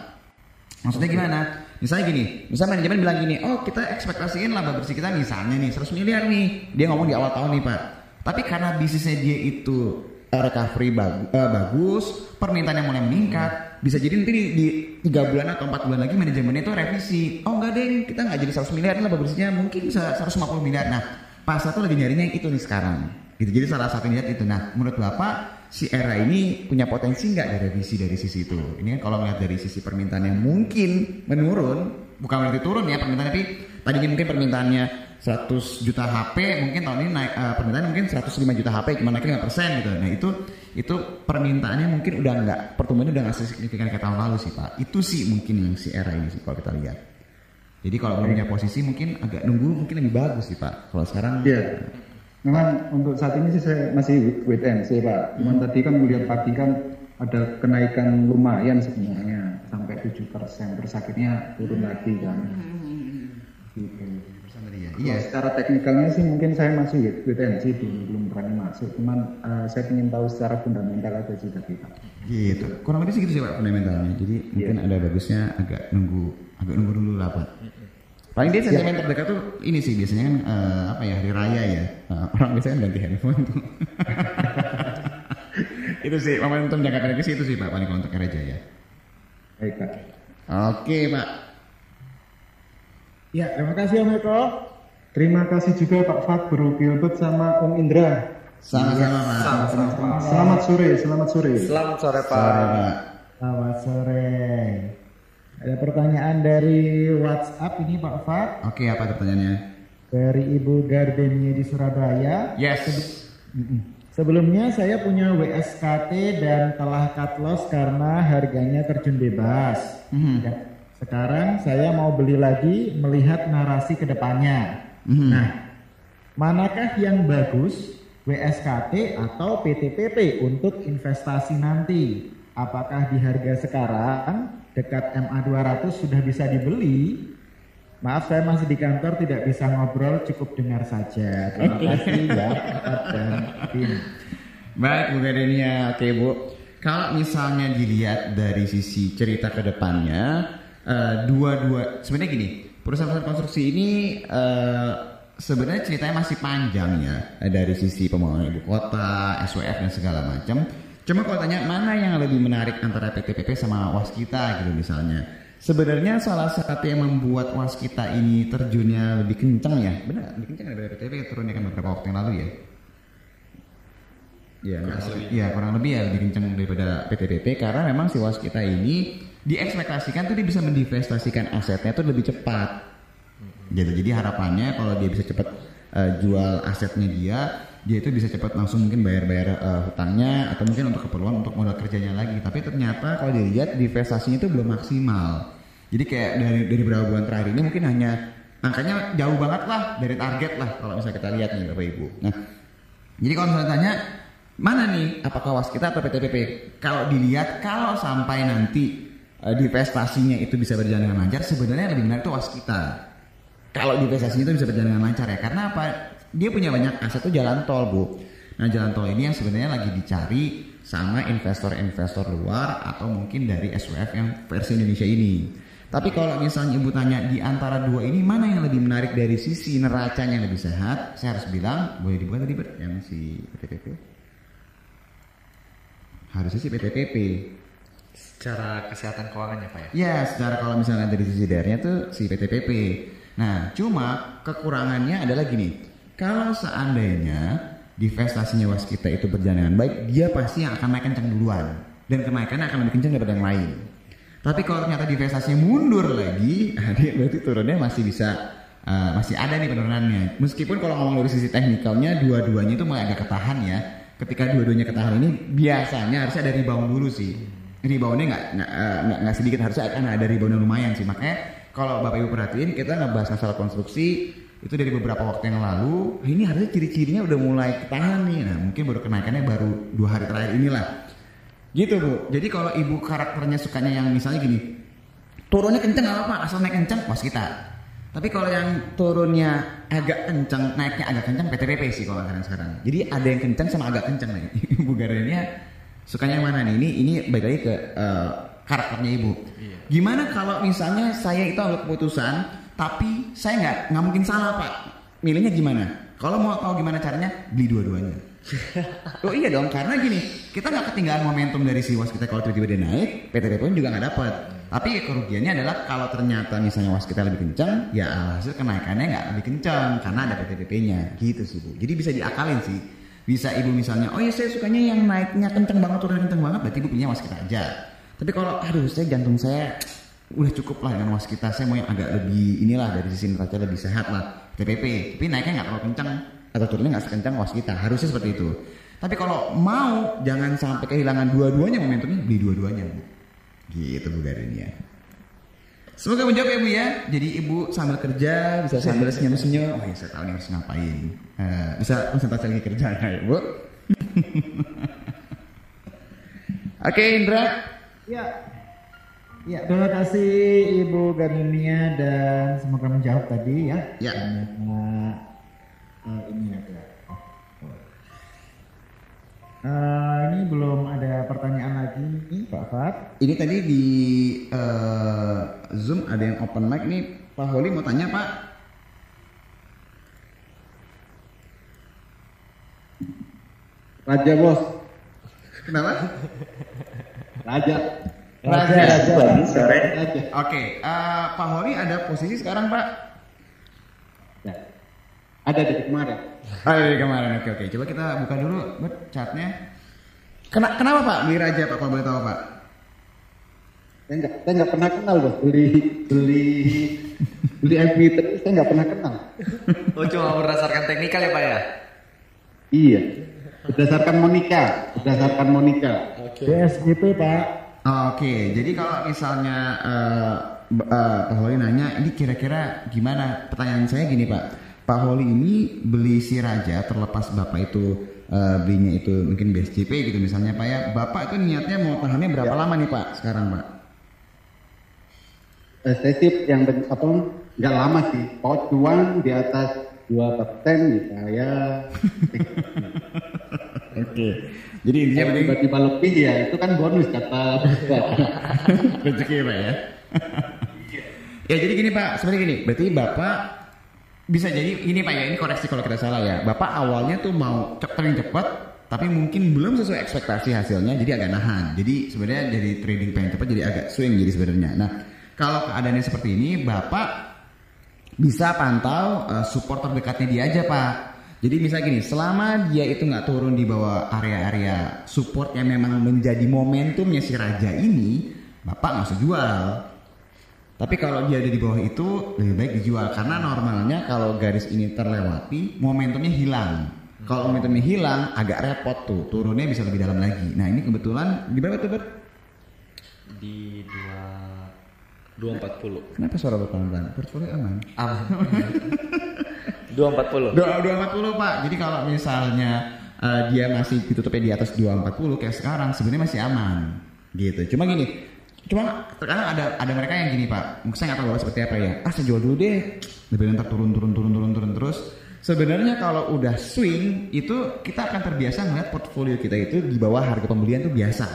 Maksudnya gimana? Misalnya gini, misalnya manajemen bilang gini, oh kita ekspektasiin laba bersih kita misalnya nih 100 miliar nih. Dia ngomong di awal tahun nih Pak. Tapi karena bisnisnya dia itu eh, recovery bagu- eh, bagus, permintaannya mulai meningkat, bisa jadi nanti di, di 3 bulan atau 4 bulan lagi manajemennya itu revisi. Oh enggak deh, kita nggak jadi 100 miliar laba bersihnya, mungkin bisa 150 miliar. Nah, pasar tuh lagi nyarinya yang itu nih sekarang. Gitu. Jadi salah satu niat itu. Nah, menurut Bapak si era ini punya potensi nggak dari revisi dari sisi itu? Ini kan kalau melihat dari sisi permintaan yang mungkin menurun, bukan berarti turun ya permintaan tapi tadinya mungkin permintaannya 100 juta HP, mungkin tahun ini naik eh, permintaan mungkin 105 juta HP cuma naiknya 5 persen gitu. Nah itu itu permintaannya mungkin udah nggak pertumbuhannya udah nggak signifikan kayak tahun lalu sih pak. Itu sih mungkin yang si era ini sih kalau kita lihat. Jadi kalau punya posisi mungkin agak nunggu mungkin lebih bagus sih pak. Kalau sekarang Iya. Memang untuk saat ini sih saya masih wait and see Pak. Cuman tadi kan melihat pagi kan ada kenaikan lumayan sebenarnya sampai 7 persen. Terus akhirnya turun lagi kan. Gitu. Iya. Iya. Secara teknikalnya sih mungkin saya masih and see belum, belum berani masuk. Cuman eh, saya ingin tahu secara fundamental aja sih tadi Pak. Gitu. Kurang lebih segitu sih Pak fundamentalnya. Jadi mungkin ada bagusnya agak nunggu agak nunggu dulu lah Pak. Paling dia sentimen terdekat tuh ini sih biasanya kan eh, apa ya hari raya ya. Eh, orang biasanya ganti handphone tuh. itu sih momentum jangka pendek sih itu sih Pak paling kalau untuk gereja ya. Baik Pak. Oke Pak. Ya, terima kasih Om Eko. Terima kasih juga Pak Fat, Bro Gilbert sama Om Indra. Sama-sama Pak. Selamat sore, selamat sore. Selamat sore Pak. Sore, Pak. Selamat sore. Ada pertanyaan dari WhatsApp ini Pak Fat. Oke apa pertanyaannya? Dari Ibu Gardenia di Surabaya. Yes. Sebelumnya saya punya WSKT dan telah cut loss karena harganya terjun bebas. Mhm. Dan sekarang saya mau beli lagi melihat narasi ke depannya. Mhm. Nah, manakah yang bagus WSKT atau PTPP untuk investasi nanti? Apakah di harga sekarang dekat MA 200 sudah bisa dibeli? Maaf saya masih di kantor tidak bisa ngobrol cukup dengar saja. Terima kasih ya Pak dan tim. Baik Bu Gardenia, oke Bu. Kalau misalnya dilihat dari sisi cerita ke depannya, eh, dua-dua sebenarnya gini, perusahaan-perusahaan konstruksi ini eh, sebenarnya ceritanya masih panjang ya eh, dari sisi pembangunan ibu kota, SWF dan segala macam. Cuma kalau tanya mana yang lebih menarik antara PTPP sama Waskita gitu misalnya. Sebenarnya salah satu yang membuat Waskita ini terjunnya lebih kencang ya, benar lebih kencang daripada PTPP turunnya kan beberapa waktu yang lalu ya. Iya, iya kurang lebih ya lebih kencang daripada PTPP karena memang si was kita ini diekspektasikan tuh dia bisa mendivestasikan asetnya tuh lebih cepat. Gitu. Jadi harapannya kalau dia bisa cepat eh, jual asetnya dia, dia itu bisa cepat langsung mungkin bayar-bayar eh, hutangnya atau mungkin untuk keperluan untuk modal kerjanya lagi. Tapi ternyata kalau dilihat divestasinya itu belum maksimal. Jadi kayak dari dari beberapa bulan terakhir ini mungkin hanya angkanya jauh banget lah dari target lah kalau misalnya kita lihat nih Bapak Ibu. Nah, jadi kalau misalnya tanya mana nih apakah waskita atau PTPP? Kalau dilihat kalau sampai nanti eh, divestasinya itu bisa berjalan dengan lancar, sebenarnya lebih menarik itu waskita. Kalau divestasinya itu bisa berjalan dengan lancar ya, karena apa? Dia punya banyak aset tuh jalan tol bu. Nah jalan tol ini yang sebenarnya lagi dicari sama investor-investor luar atau mungkin dari SWF yang versi Indonesia ini. Tapi kalau misalnya ibu tanya di antara dua ini mana yang lebih menarik dari sisi neracanya yang lebih sehat, saya harus bilang boleh dibuka tadi yang si PTPP. Harusnya sih PTPP. Secara kesehatan keuangannya Pak ya. Ya, secara kalau misalnya dari sisi daerahnya tuh si PTPP. Nah, cuma kekurangannya adalah gini. Kalau seandainya divestasinya waskita itu berjalan dengan baik, dia pasti yang akan naik kencang duluan. Dan kenaikannya akan lebih kencang daripada yang lain. Tapi kalau ternyata divestasinya mundur lagi, nah dia berarti turunnya masih bisa uh, masih ada nih penurunannya. Meskipun kalau ngomong dari sisi teknikalnya dua-duanya itu mulai agak ketahan ya. Ketika dua-duanya ketahan ini biasanya harusnya ada rebound dulu sih. Reboundnya nggak nggak uh, nggak nggak sedikit harusnya akan ada rebound lumayan sih. Makanya kalau bapak ibu perhatiin kita ngebahas masalah konstruksi itu dari beberapa waktu yang lalu. Ini harusnya ciri-cirinya udah mulai ketahan nih. Nah mungkin baru kenaikannya baru dua hari terakhir inilah. Gitu bu. Jadi kalau ibu karakternya sukanya yang misalnya gini, turunnya kenceng nggak apa-apa, asal naik kenceng, was kita. Tapi kalau yang turunnya agak kencang, naiknya agak kencang PTPP sih kalau sekarang sekarang. Jadi ada yang kencang sama agak kencang nih. Gardennya sukanya yang mana nih? Ini ini balik lagi ke eh, karakternya ibu. Gimana kalau misalnya saya itu ambil keputusan, tapi saya nggak nggak mungkin salah pak. Milihnya gimana? Kalau mau tahu gimana caranya, beli dua-duanya. oh iya dong, karena gini, kita nggak ketinggalan momentum dari si was kita kalau tiba-tiba dia naik, PTP pun juga nggak dapat. Tapi kerugiannya adalah kalau ternyata misalnya was kita lebih kencang, ya hasil kenaikannya nggak lebih kencang karena ada PTPP-nya, gitu sih bu. Jadi bisa diakalin sih. Bisa ibu misalnya, oh ya saya sukanya yang naiknya kencang banget, turunnya kencang banget, berarti ibu punya was kita aja. Tapi kalau aduh saya jantung saya udah cukup lah dengan was kita, saya mau yang agak lebih inilah dari sisi neraca lebih sehat lah, TPP. Tapi naiknya nggak terlalu kencang atau turunnya nggak sekencang was kita, harusnya seperti itu. Tapi kalau mau jangan sampai kehilangan dua-duanya momentumnya, beli dua-duanya bu. Gitu Bu Garin ya. Semoga menjawab ya Bu ya. Jadi Ibu sambil kerja bisa sambil senyum-senyum. Oh ya saya tahu nih harus ngapain. Eh, bisa konsentrasi lagi kerja ya Bu. Oke Indra. Ya. Ya, terima kasih Ibu Garunia dan semoga menjawab tadi ya. Ya. Karena, eh, ini ada. Eh, ini belum ada pertanyaan lagi nih Pak Fat. Ini tadi di eh, Zoom ada yang open mic nih. Pak Holi mau tanya Pak. Raja bos, Kenapa? Raja, Raja, Raja. sore. Raja. Oke, eh, Pak Holi ada posisi sekarang Pak. Ada dari kemarin. Oh dari kemarin, oke oke. Coba kita buka dulu buat chatnya. Kena, kenapa Pak beli Raja Pak kalau boleh tahu Pak? Saya nggak, saya nggak pernah kenal bos. Beli, beli, beli MV terus saya nggak pernah kenal. Oh cuma berdasarkan teknikal ya Pak ya? Iya. Berdasarkan Monica, berdasarkan Monica. BSGP Pak. Oke, jadi kalau misalnya eh, B- eh, Pak Holi nanya, ini kira-kira gimana? Pertanyaan saya gini Pak, Pak Holi ini beli si Raja terlepas Bapak itu eh, belinya itu mungkin BSJP gitu misalnya Pak ya, Bapak itu niatnya mau tahannya berapa lama nih Pak sekarang Pak? Eh, saya sih yang apa nggak lama sih. Pokok cuan di atas dua persen saya. Oke, jadi intinya penting tiba-tiba lebih ya itu kan bonus kata rezeki Pak ya. ya jadi gini Pak, sebenarnya gini, berarti Bapak bisa jadi ini Pak ya, ini koreksi kalau kita salah ya. Bapak awalnya tuh mau cepet cepat, tapi mungkin belum sesuai ekspektasi hasilnya, jadi agak nahan. Jadi sebenarnya jadi trading pengen cepat jadi agak swing jadi sebenarnya. Nah, kalau keadaannya seperti ini, Bapak bisa pantau eh, support terdekatnya dia aja Pak. Jadi misalnya gini, selama dia itu nggak turun di bawah area-area support yang memang menjadi momentumnya si raja ini, bapak nggak usah jual. Tapi kalau dia ada di bawah itu lebih baik dijual karena normalnya kalau garis ini terlewati momentumnya hilang. Kalau momentumnya hilang agak repot tuh turunnya bisa lebih dalam lagi. Nah ini kebetulan di berapa tuh Bert? Di dua dua empat puluh. Kenapa suara bapak pelan? Portfolio aman. Aman. Dua empat puluh. Dua dua empat puluh pak. Jadi kalau misalnya eh, dia masih ditutupnya di atas dua empat puluh kayak sekarang sebenarnya masih aman gitu. Cuma gini, cuma terkadang ada ada mereka yang gini pak. Saya nggak tahu bapak seperti apa ya. Ah saya jual dulu deh. Lebih ntar turun turun turun turun turun terus. Sebenarnya kalau udah swing itu kita akan terbiasa ngeliat portfolio kita itu di bawah harga pembelian tuh biasa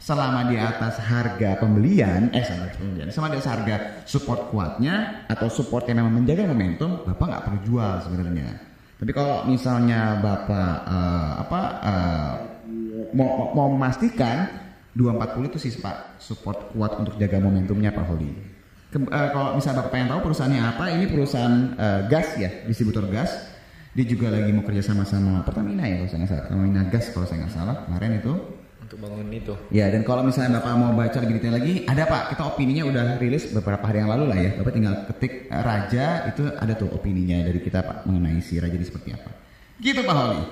selama di atas harga pembelian, eh selama di pembelian, selama di atas harga support kuatnya atau support yang memang menjaga momentum, bapak nggak perlu jual sebenarnya. Tapi kalau misalnya bapak eh, apa mau, mau, mau memastikan 240 itu sih pak support kuat untuk jaga momentumnya pak Holi. Ke- eh, kalau misalnya bapak pengen tahu perusahaannya apa, ini perusahaan eh, gas ya, distributor gas. Dia juga lagi mau kerja sama sama Pertamina ya kalau saya nggak salah, Pertamina Gas kalau saya nggak salah kemarin itu. Untuk bangun itu. Ya dan kalau misalnya Bapak mau baca lebih detail lagi, ada Pak, kita opininya udah rilis beberapa hari yang lalu lah ya. Bapak tinggal ketik eh, Raja, itu ada tuh opininya dari kita Pak mengenai si Raja ini seperti apa. Gitu Pak Holi.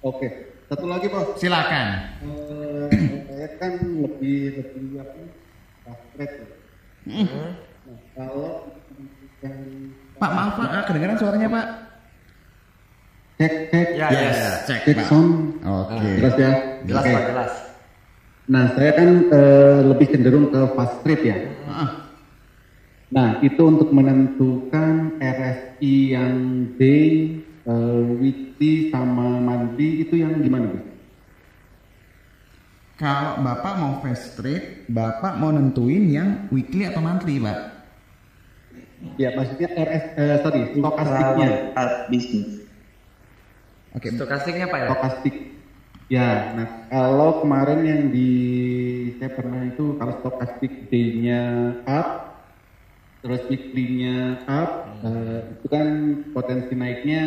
Oke, satu lagi bos. Silakan. Eh, saya kan lebih lebih apa? fast track ya. Nah, kalau yang Pak maaf Pak, ah, kedengaran suaranya Pak. cek cek Ya, ya, ya. cek cek Pak. sound Oke. jelas ya. Jelas Oke. Pak, jelas. Nah saya kan eh, lebih cenderung ke fast trade ya. Ah, Nah, itu untuk menentukan RSI yang day, uh, weekly sama monthly itu yang gimana, Gus? Kalau Bapak mau fast trade, Bapak mau nentuin yang weekly atau monthly, Pak? Ya, maksudnya RS, uh, sorry, stokastiknya. Art business. Oke, Stokastiknya apa ya? Stokastik. Ya, nah kalau kemarin yang di saya pernah itu kalau stokastik day-nya up, terus weekly-nya up, eh, itu kan potensi naiknya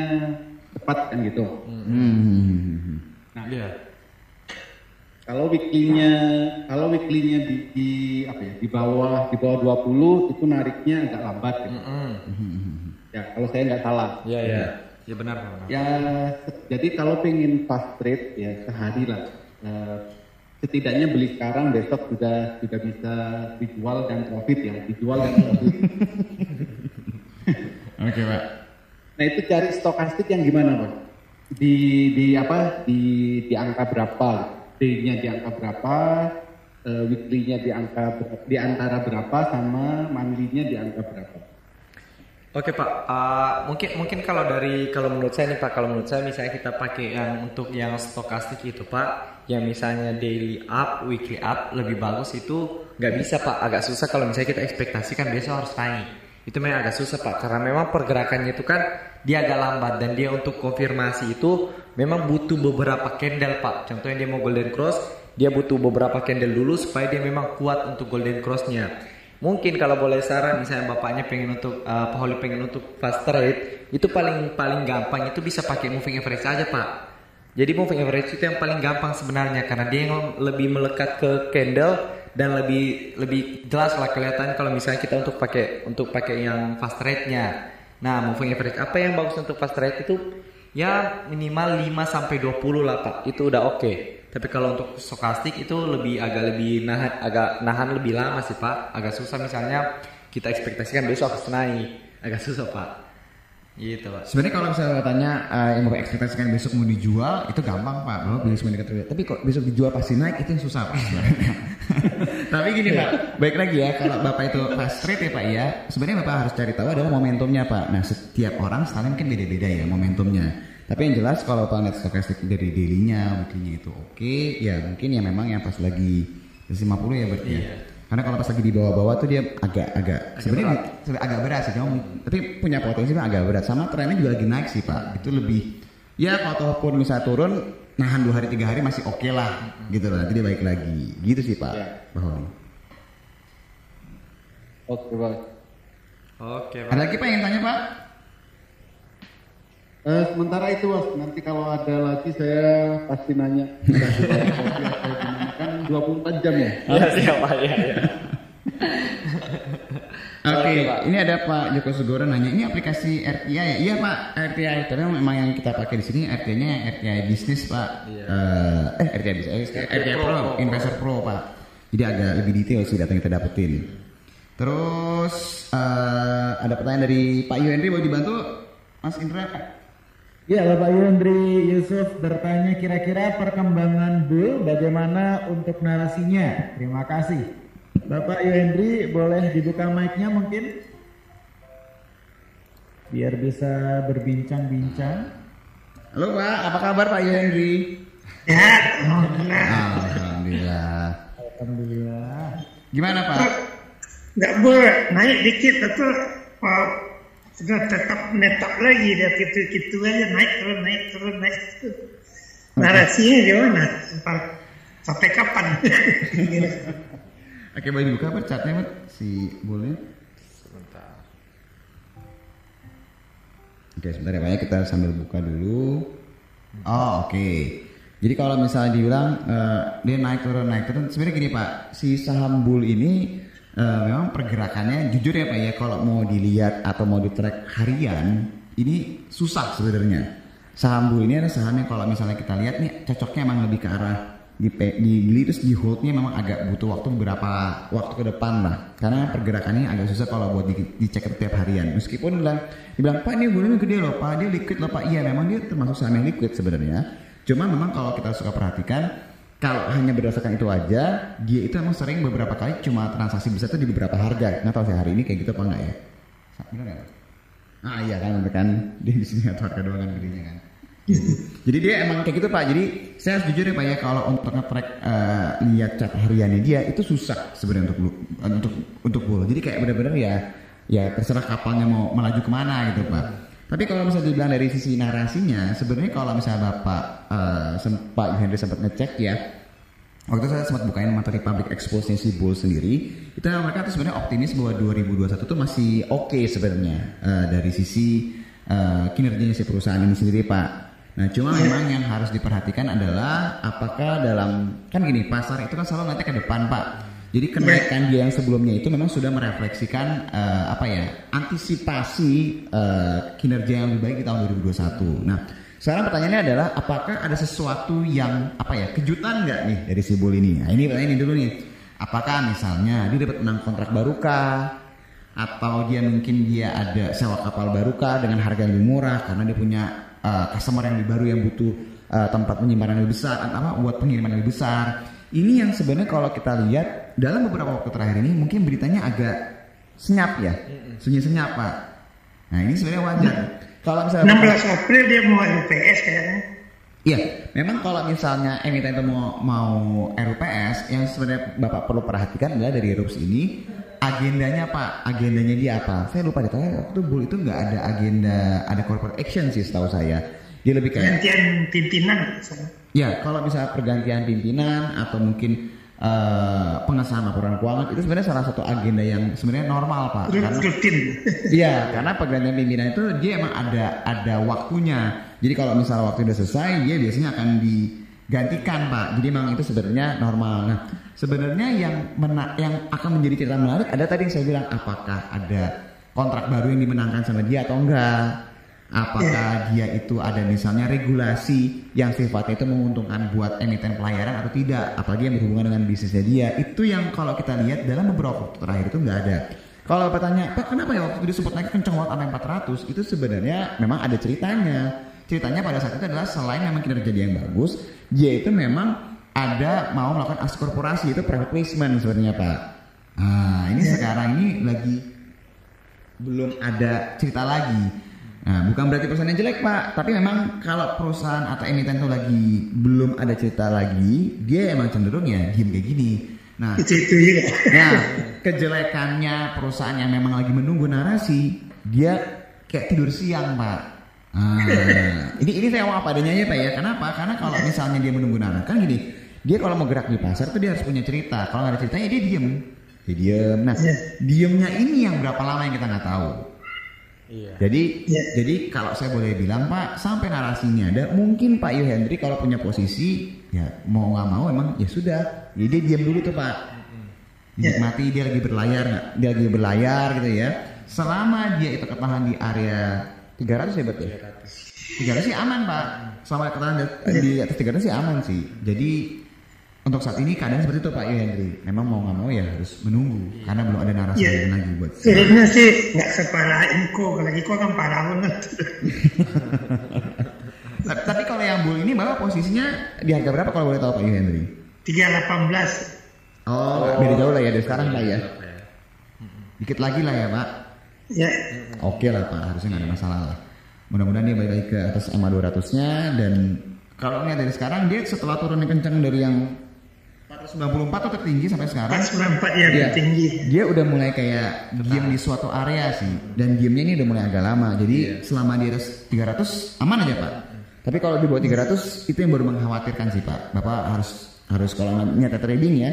cepat kan gitu. Hmm. Nah, Iya. kalau weekly-nya kalau weekly-nya di, di apa ya di bawah di bawah 20 itu nariknya agak lambat gitu. Mm-mm. Ya, kalau saya nggak salah. Iya, iya. Ya benar, Pak. benar. Ya, jadi kalau pengen fast trade ya sehari lah. Eh, setidaknya beli sekarang besok sudah sudah bisa dijual dan profit ya, dijual dan profit. Oke, Pak. nah itu cari stokastik yang gimana, Pak? Di di apa? Di di angka berapa? Day-nya di angka berapa? eh, weekly-nya di angka di antara berapa sama monthly-nya di angka berapa? Oke Pak, Uh, mungkin mungkin kalau dari kalau menurut saya nih Pak, kalau menurut saya misalnya kita pakai yang untuk yang stokastik itu Pak, yang misalnya daily up, weekly up lebih bagus itu nggak bisa Pak, agak susah kalau misalnya kita ekspektasikan besok harus naik. Itu memang agak susah Pak, karena memang pergerakannya itu kan dia agak lambat dan dia untuk konfirmasi itu memang butuh beberapa candle Pak. Contohnya dia mau golden cross, dia butuh beberapa candle dulu supaya dia memang kuat untuk golden crossnya. Mungkin kalau boleh saran misalnya bapaknya pengen untuk uh, Pak Holi pengen untuk fast trade itu paling paling gampang itu bisa pakai moving average aja Pak. Jadi moving average itu yang paling gampang sebenarnya karena dia yang lebih melekat ke candle dan lebih lebih jelas lah kelihatan kalau misalnya kita untuk pakai untuk pakai yang fast trade-nya. Nah, moving average apa yang bagus untuk fast trade itu ya minimal 5 sampai 20 lah Pak. Itu udah oke. Tapi kalau untuk stokastik itu lebih agak lebih nahan agak nahan lebih lama sih Pak. Agak susah misalnya kita ekspektasikan besok harus naik. Agak susah Pak. Gitu Pak. Sebenarnya kalau misalnya tanya eh, yang Bapak ekspektasikan besok mau dijual, itu gampang Pak. Bapak beli semua dekat Tapi kok besok dijual pasti naik, itu yang susah Pak. Tapi gini Pak, baik lagi ya, kalau Bapak itu fast trade ya Pak ya, sebenarnya Bapak harus cari tahu adalah momentumnya Pak. Nah setiap orang style mungkin beda-beda ya momentumnya. Tapi yang jelas kalau Bapak lihat stokastik dari daily-nya, weekly-nya itu oke, ya mungkin ya memang yang pas lagi 50 ya berarti ya. Karena kalau pas lagi di bawah-bawah tuh dia agak-agak sebenarnya sebenarnya agak berat sih, cuma tapi punya potensi Pak, agak berat. Sama trennya juga lagi naik sih Pak. Itu lebih ya kalau pun misalnya turun nahan dua hari tiga hari masih oke lah gitu loh nanti dia baik lagi gitu sih Pak. Ya. Bahwa. Oke, Pak. Oke Pak. Ada lagi Pak yang tanya Pak? Eh, sementara itu Mas, nanti kalau ada lagi saya pasti nanya. 24 jam ya? Ya siap Pak ya. ya. Oke, ini ada Pak Joko Sugoro nanya, ini aplikasi RTI ya? Iya Pak, RTI. Karena memang yang kita pakai di sini RTI-nya RTI bisnis Pak. Eh, eh RTI bisnis, eh, RTI Pro, Investor Pro Pak. Jadi agak lebih detail sih data yang kita dapetin. Terus eh, ada pertanyaan dari Pak Yuhendri, boleh dibantu Mas Indra? Ya, Bapak Yundri Yusuf bertanya kira-kira perkembangan Bull bagaimana untuk narasinya? Terima kasih. Bapak Yundri boleh dibuka mic-nya mungkin? Biar bisa berbincang-bincang. Halo Pak, apa kabar Pak Yuhendri? Ya, alhamdulillah. Alhamdulillah. Alhamdulillah. Gimana Pak? Nggak boleh naik dikit atau uh, sudah tetap menetap lagi dia gitu-gitu aja naik turun naik turun naik turun. Narasinya gimana? Sampai, sampai kapan? Oke, boleh dibuka apa catnya Pak? Si boleh? Sebentar. Oke, sebentar ya Pak ya, kita sambil buka dulu. Oh, oke. Jadi kalau misalnya dibilang eh, dia naik turun naik turun, sebenarnya gini Pak, si saham bull ini eh, memang pergerakannya jujur ya Pak ya, kalau mau dilihat atau mau di track harian, ini susah sebenarnya. Saham bull ini adalah saham yang kalau misalnya kita lihat nih cocoknya emang lebih ke arah di dibeli terus di holdnya memang agak butuh waktu beberapa waktu ke depan lah. Karena pergerakannya agak susah kalau buat di, dicek tiap harian. Meskipun bilang dibilang pak ini bulannya gede loh pak dia liquid loh pak. Iya memang dia termasuk saham yang liquid sebenarnya. Cuma memang kalau kita suka perhatikan kalau hanya berdasarkan itu aja, dia itu emang sering beberapa kali cuma transaksi besar itu di beberapa harga. Nggak tahu sih hari ini kayak gitu apa enggak ya? Benar nggak? Ah iya kan, bener kan dia di sini harga doang kan gedenya kan. Jadi dia emang kayak gitu pak. Jadi saya harus jujur ya pak ya kalau untuk nge-track eh, lihat cat hariannya dia itu susah sebenarnya untuk untuk untuk bull. Jadi kayak benar-benar ya ya terserah kapalnya mau melaju ke mana gitu pak. Tapi kalau misalnya dibilang dari sisi narasinya, sebenarnya kalau misalnya bapak eh, sempat Henry sempat ngecek ya, waktu saya sempat bukain materi public expose-nya si Bull sendiri, itu mereka tuh sebenarnya optimis bahwa 2021 tuh masih oke sebenarnya eh, dari sisi eh, kinerjanya si perusahaan ini sendiri pak. Nah cuma memang yang harus diperhatikan adalah apakah dalam kan gini pasar itu kan selalu nanti ke depan pak. Jadi kenaikan dia yang sebelumnya itu memang sudah merefleksikan eh, apa ya antisipasi eh, kinerja yang lebih baik di tahun 2021. Nah sekarang pertanyaannya adalah apakah ada sesuatu yang apa ya kejutan nggak nih dari si Bull ini? Nah ini pertanyaan ini dulu nih. Apakah misalnya dia dapat menang kontrak barukah? Atau dia mungkin dia ada sewa kapal barukah dengan harga yang lebih murah karena dia punya uh, customer yang lebih baru yang butuh uh, tempat penyimpanan yang lebih besar atau apa buat pengiriman yang lebih besar. Ini yang sebenarnya kalau kita lihat dalam beberapa waktu terakhir ini mungkin beritanya agak senyap ya, sunyi senyap pak. Nah ini sebenarnya wajar. Kalau misalnya 16 April dia mau LPS kayaknya. Iya, memang kalau misalnya emiten itu mau mau RUPS, yang sebenarnya bapak perlu perhatikan adalah dari RUPS ini agendanya pak, agendanya dia apa? Saya lupa deh, waktu Bull itu nggak ada agenda, ada corporate action sih setahu saya. Dia lebih kayak Gantian pimpinan. misalnya. Ya, kalau misalnya pergantian pimpinan atau mungkin eh, pengesahan laporan keuangan itu sebenarnya salah satu agenda yang sebenarnya normal pak. Karena. Iya, karena pergantian pimpinan itu dia emang ada ada waktunya. Jadi kalau misalnya waktu udah selesai, dia biasanya akan digantikan pak. Jadi memang itu sebenarnya normal. Nah, sebenarnya yang mena- yang akan menjadi cerita menarik ada tadi yang saya bilang apakah ada kontrak baru yang dimenangkan sama dia atau enggak? Apakah dia itu ada misalnya regulasi yang sifatnya itu menguntungkan buat emiten pelayaran atau tidak? Apalagi yang berhubungan dengan bisnisnya dia. Itu yang kalau kita lihat dalam beberapa waktu terakhir itu nggak ada. Kalau Bapak tanya, Pak kenapa ya waktu itu disebut naik kenceng banget sampai 400? Itu sebenarnya memang ada ceritanya. Ceritanya pada saat itu adalah selain memang kinerja dia yang bagus, dia itu memang ada mau melakukan aksi korporasi itu private placement sebenarnya Pak. Nah ini sekarang ini lagi belum ada cerita lagi. Nah, bukan berarti perusahaan yang jelek pak, tapi memang kalau perusahaan atau emiten itu lagi belum ada cerita lagi, dia emang cenderung ya diem kayak gini. Nah, Itu juga. Nah, kejelekannya perusahaan yang memang lagi menunggu narasi, dia kayak tidur siang, Pak. Ah, ini ini saya ngomong apa adanya ya, Pak ya. Kenapa? Karena kalau misalnya dia menunggu narasi, kan gini, dia kalau mau gerak di pasar tuh dia harus punya cerita. Kalau nggak ada ceritanya dia diem. Dia diem. Nah, diemnya ini yang berapa lama yang kita nggak tahu. Jadi, jadi kalau saya boleh bilang Pak, sampai narasinya ada, mungkin Pak Yu Hendri kalau punya posisi, ya mau nggak mau emang ya sudah, jadi dia diam dulu tuh Pak, dinikmati dia lagi berlayar, nggak? dia lagi berlayar gitu ya. Selama dia itu ketahan di area 300 ya betul? 300 sih aman Pak, selama ketahan di, di atas 300 sih aman sih. Jadi untuk saat ini keadaan seperti itu Pak Yu Hendri, memang mau nggak mau ya harus menunggu karena belum ada narasi Iya. lain lagi buat. Sebenarnya sih nggak separah Iko, kalau Iko kan parah banget. Tapi, kalau yang bull ini bapak posisinya di harga berapa kalau boleh tahu Pak Yu Henry? 318. Oh, beda jauh lah ya dari sekarang Pak ya. Dikit lagi lah ya Pak. Ya, Oke lah Pak, harusnya nggak ada masalah lah. Mudah-mudahan dia balik lagi ke atas MA 200-nya dan kalau lihat dari sekarang dia setelah turunnya kencang dari yang 494 tuh tertinggi sampai sekarang. 494 ya Iya. tinggi. Dia udah mulai kayak diam di suatu area sih dan diamnya ini udah mulai agak lama. Jadi selama di atas 300 aman aja Pak. Tapi kalau di bawah 300 itu yang baru mengkhawatirkan sih Pak. Bapak harus harus kalau nyata trading ya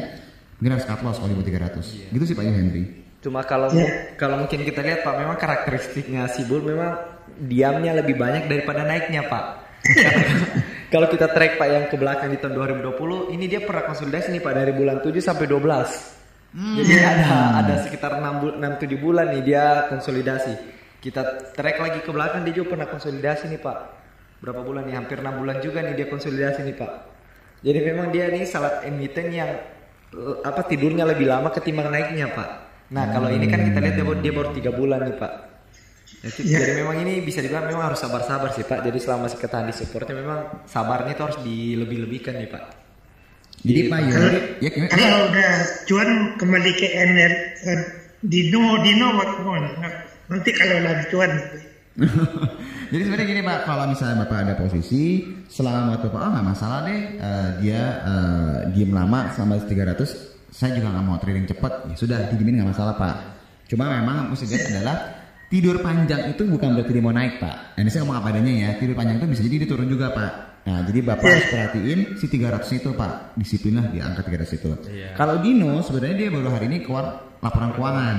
mungkin harus cut loss kalau di bawah 300. Gitu sih Pak Yu Henry. Cuma kalau kalau mungkin kita lihat Pak, memang karakteristiknya si Bull memang diamnya lebih banyak daripada naiknya Pak. kalau kita track Pak yang ke belakang di tahun 2020, ini dia pernah konsolidasi nih Pak dari bulan 7 sampai 12. Jadi ada ada sekitar 6 bul 6 7 bulan nih dia konsolidasi. Kita track lagi ke belakang dia juga pernah konsolidasi nih Pak. Berapa bulan nih? Hampir 6 bulan juga nih dia konsolidasi nih Pak. Jadi memang dia nih salah emiten yang eh, apa tidurnya lebih lama ketimbang naiknya Pak. Nah kalau ini kan kita lihat dia baru, dia baru tiga bulan nih Pak. Jadi, jadi memang ini bisa dibilang memang harus sabar-sabar sih Pak. Jadi selama masih ketahan di supportnya memang sabarnya itu harus dilebih-lebihkan nih Pak. Jadi Pak Kalau, Yuri, ya kalau udah cuan kembali ke NR eh, Dino Dino Wakmon. Nanti kalau lagi cuan. Jadi sebenarnya gini Pak, kalau misalnya Bapak ada posisi selama waktu Pak, oh nggak masalah deh, eh, dia eh, diem lama sampai 300, saya juga nggak mau trading cepat, ya sudah didiemin nggak masalah Pak. Cuma memang mesti lihat adalah tidur panjang itu bukan berarti dia mau naik Pak. Ini saya ngomong apa adanya ya, tidur panjang itu bisa jadi dia turun juga Pak. Nah jadi Bapak harus perhatiin si 300 itu Pak, disiplinlah di angka 300 itu. Kalau Dino sebenarnya dia baru hari ini keluar laporan keuangan.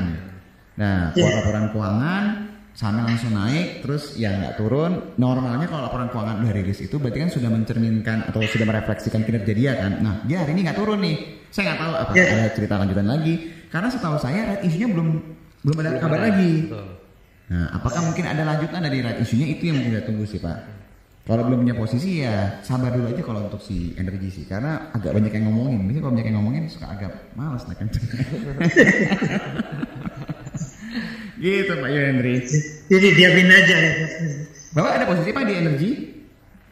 Nah, keluar laporan keuangan, sana langsung naik, terus ya nggak turun. Normalnya kalau laporan keuangan udah rilis itu berarti kan sudah mencerminkan atau sudah merefleksikan kinerja dia kan. Nah, dia hari ini nggak turun nih. Saya nggak tahu apa Iya. ada cerita lanjutan lagi. Karena setahu saya red isunya belum belum ada kabar lagi. Nah, apakah mungkin ada lanjutan dari red isunya itu yang mungkin kita tunggu sih Pak. Kalau belum punya posisi ya sabar dulu aja kalau untuk si energi sih karena agak banyak yang ngomongin. Biasanya kalau banyak yang ngomongin suka agak males naik kenceng. gitu Pak Yendri. Jadi diamin aja ya. Bapak ada posisi Pak di energi?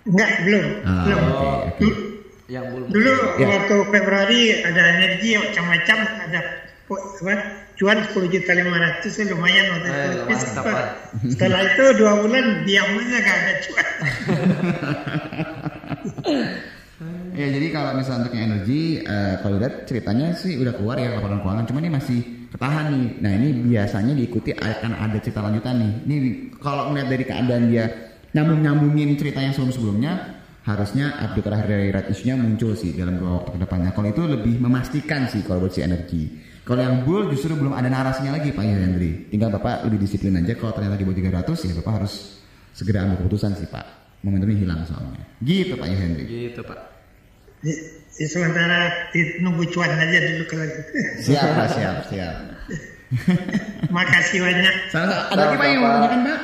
Enggak, belum. Ah, belum. oke, oke. Yang belum. Dulu Ya. waktu Februari ada energi macam-macam ada apa cuan 10 juta 500 itu lumayan waktu Eh, itu. Tapi setelah, setelah itu dua bulan diam aja gak ada cuan. Ya jadi kalau misalnya untuk yang energi, eh, kalau lihat ceritanya sih udah keluar ya laporan keuangan, cuma ini masih ketahan nih. Nah ini biasanya diikuti akan ada cerita lanjutan nih. Ini kalau melihat dari keadaan dia nyambung nyambungin cerita yang sebelum sebelumnya, harusnya update terakhir dari red issue-nya muncul sih dalam beberapa waktu ke depannya. Kalau itu lebih memastikan sih kalau buat si energi. Kalau yang bull justru belum ada narasinya lagi Pak Yandri. Tinggal Bapak lebih disiplin aja kalau ternyata di bawah 300 ya Bapak harus segera ambil keputusan sih Pak. Momentumnya hilang soalnya. Gitu Pak Yandri. Gitu Pak. Di, di sementara nunggu cuan aja dulu kalau gitu. Siap, Pak, siap, siap. Makasih banyak. Sama-sama. Ada lagi Pak yang mau tanyakan, Pak?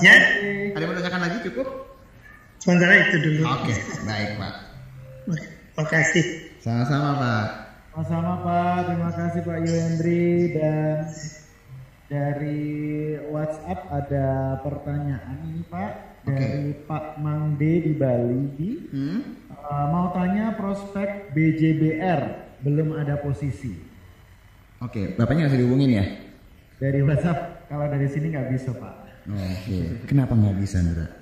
Ya, Ada yang mau tanyakan lagi cukup? sementara itu dulu. Oke, baik, Pak. Makasih. Sama-sama, Pak. Sama-sama Pak, terima kasih Pak Yendri dan dari WhatsApp ada pertanyaan ini Pak dari Pak Mangde di Bali. Hmm? Uh, mau tanya prospek BJBR belum ada posisi Oke, Bapaknya nggak bisa dihubungin ya? dari WhatsApp kalau dari sini nggak bisa Pak Oke. Kenapa nggak bisa, Ndra?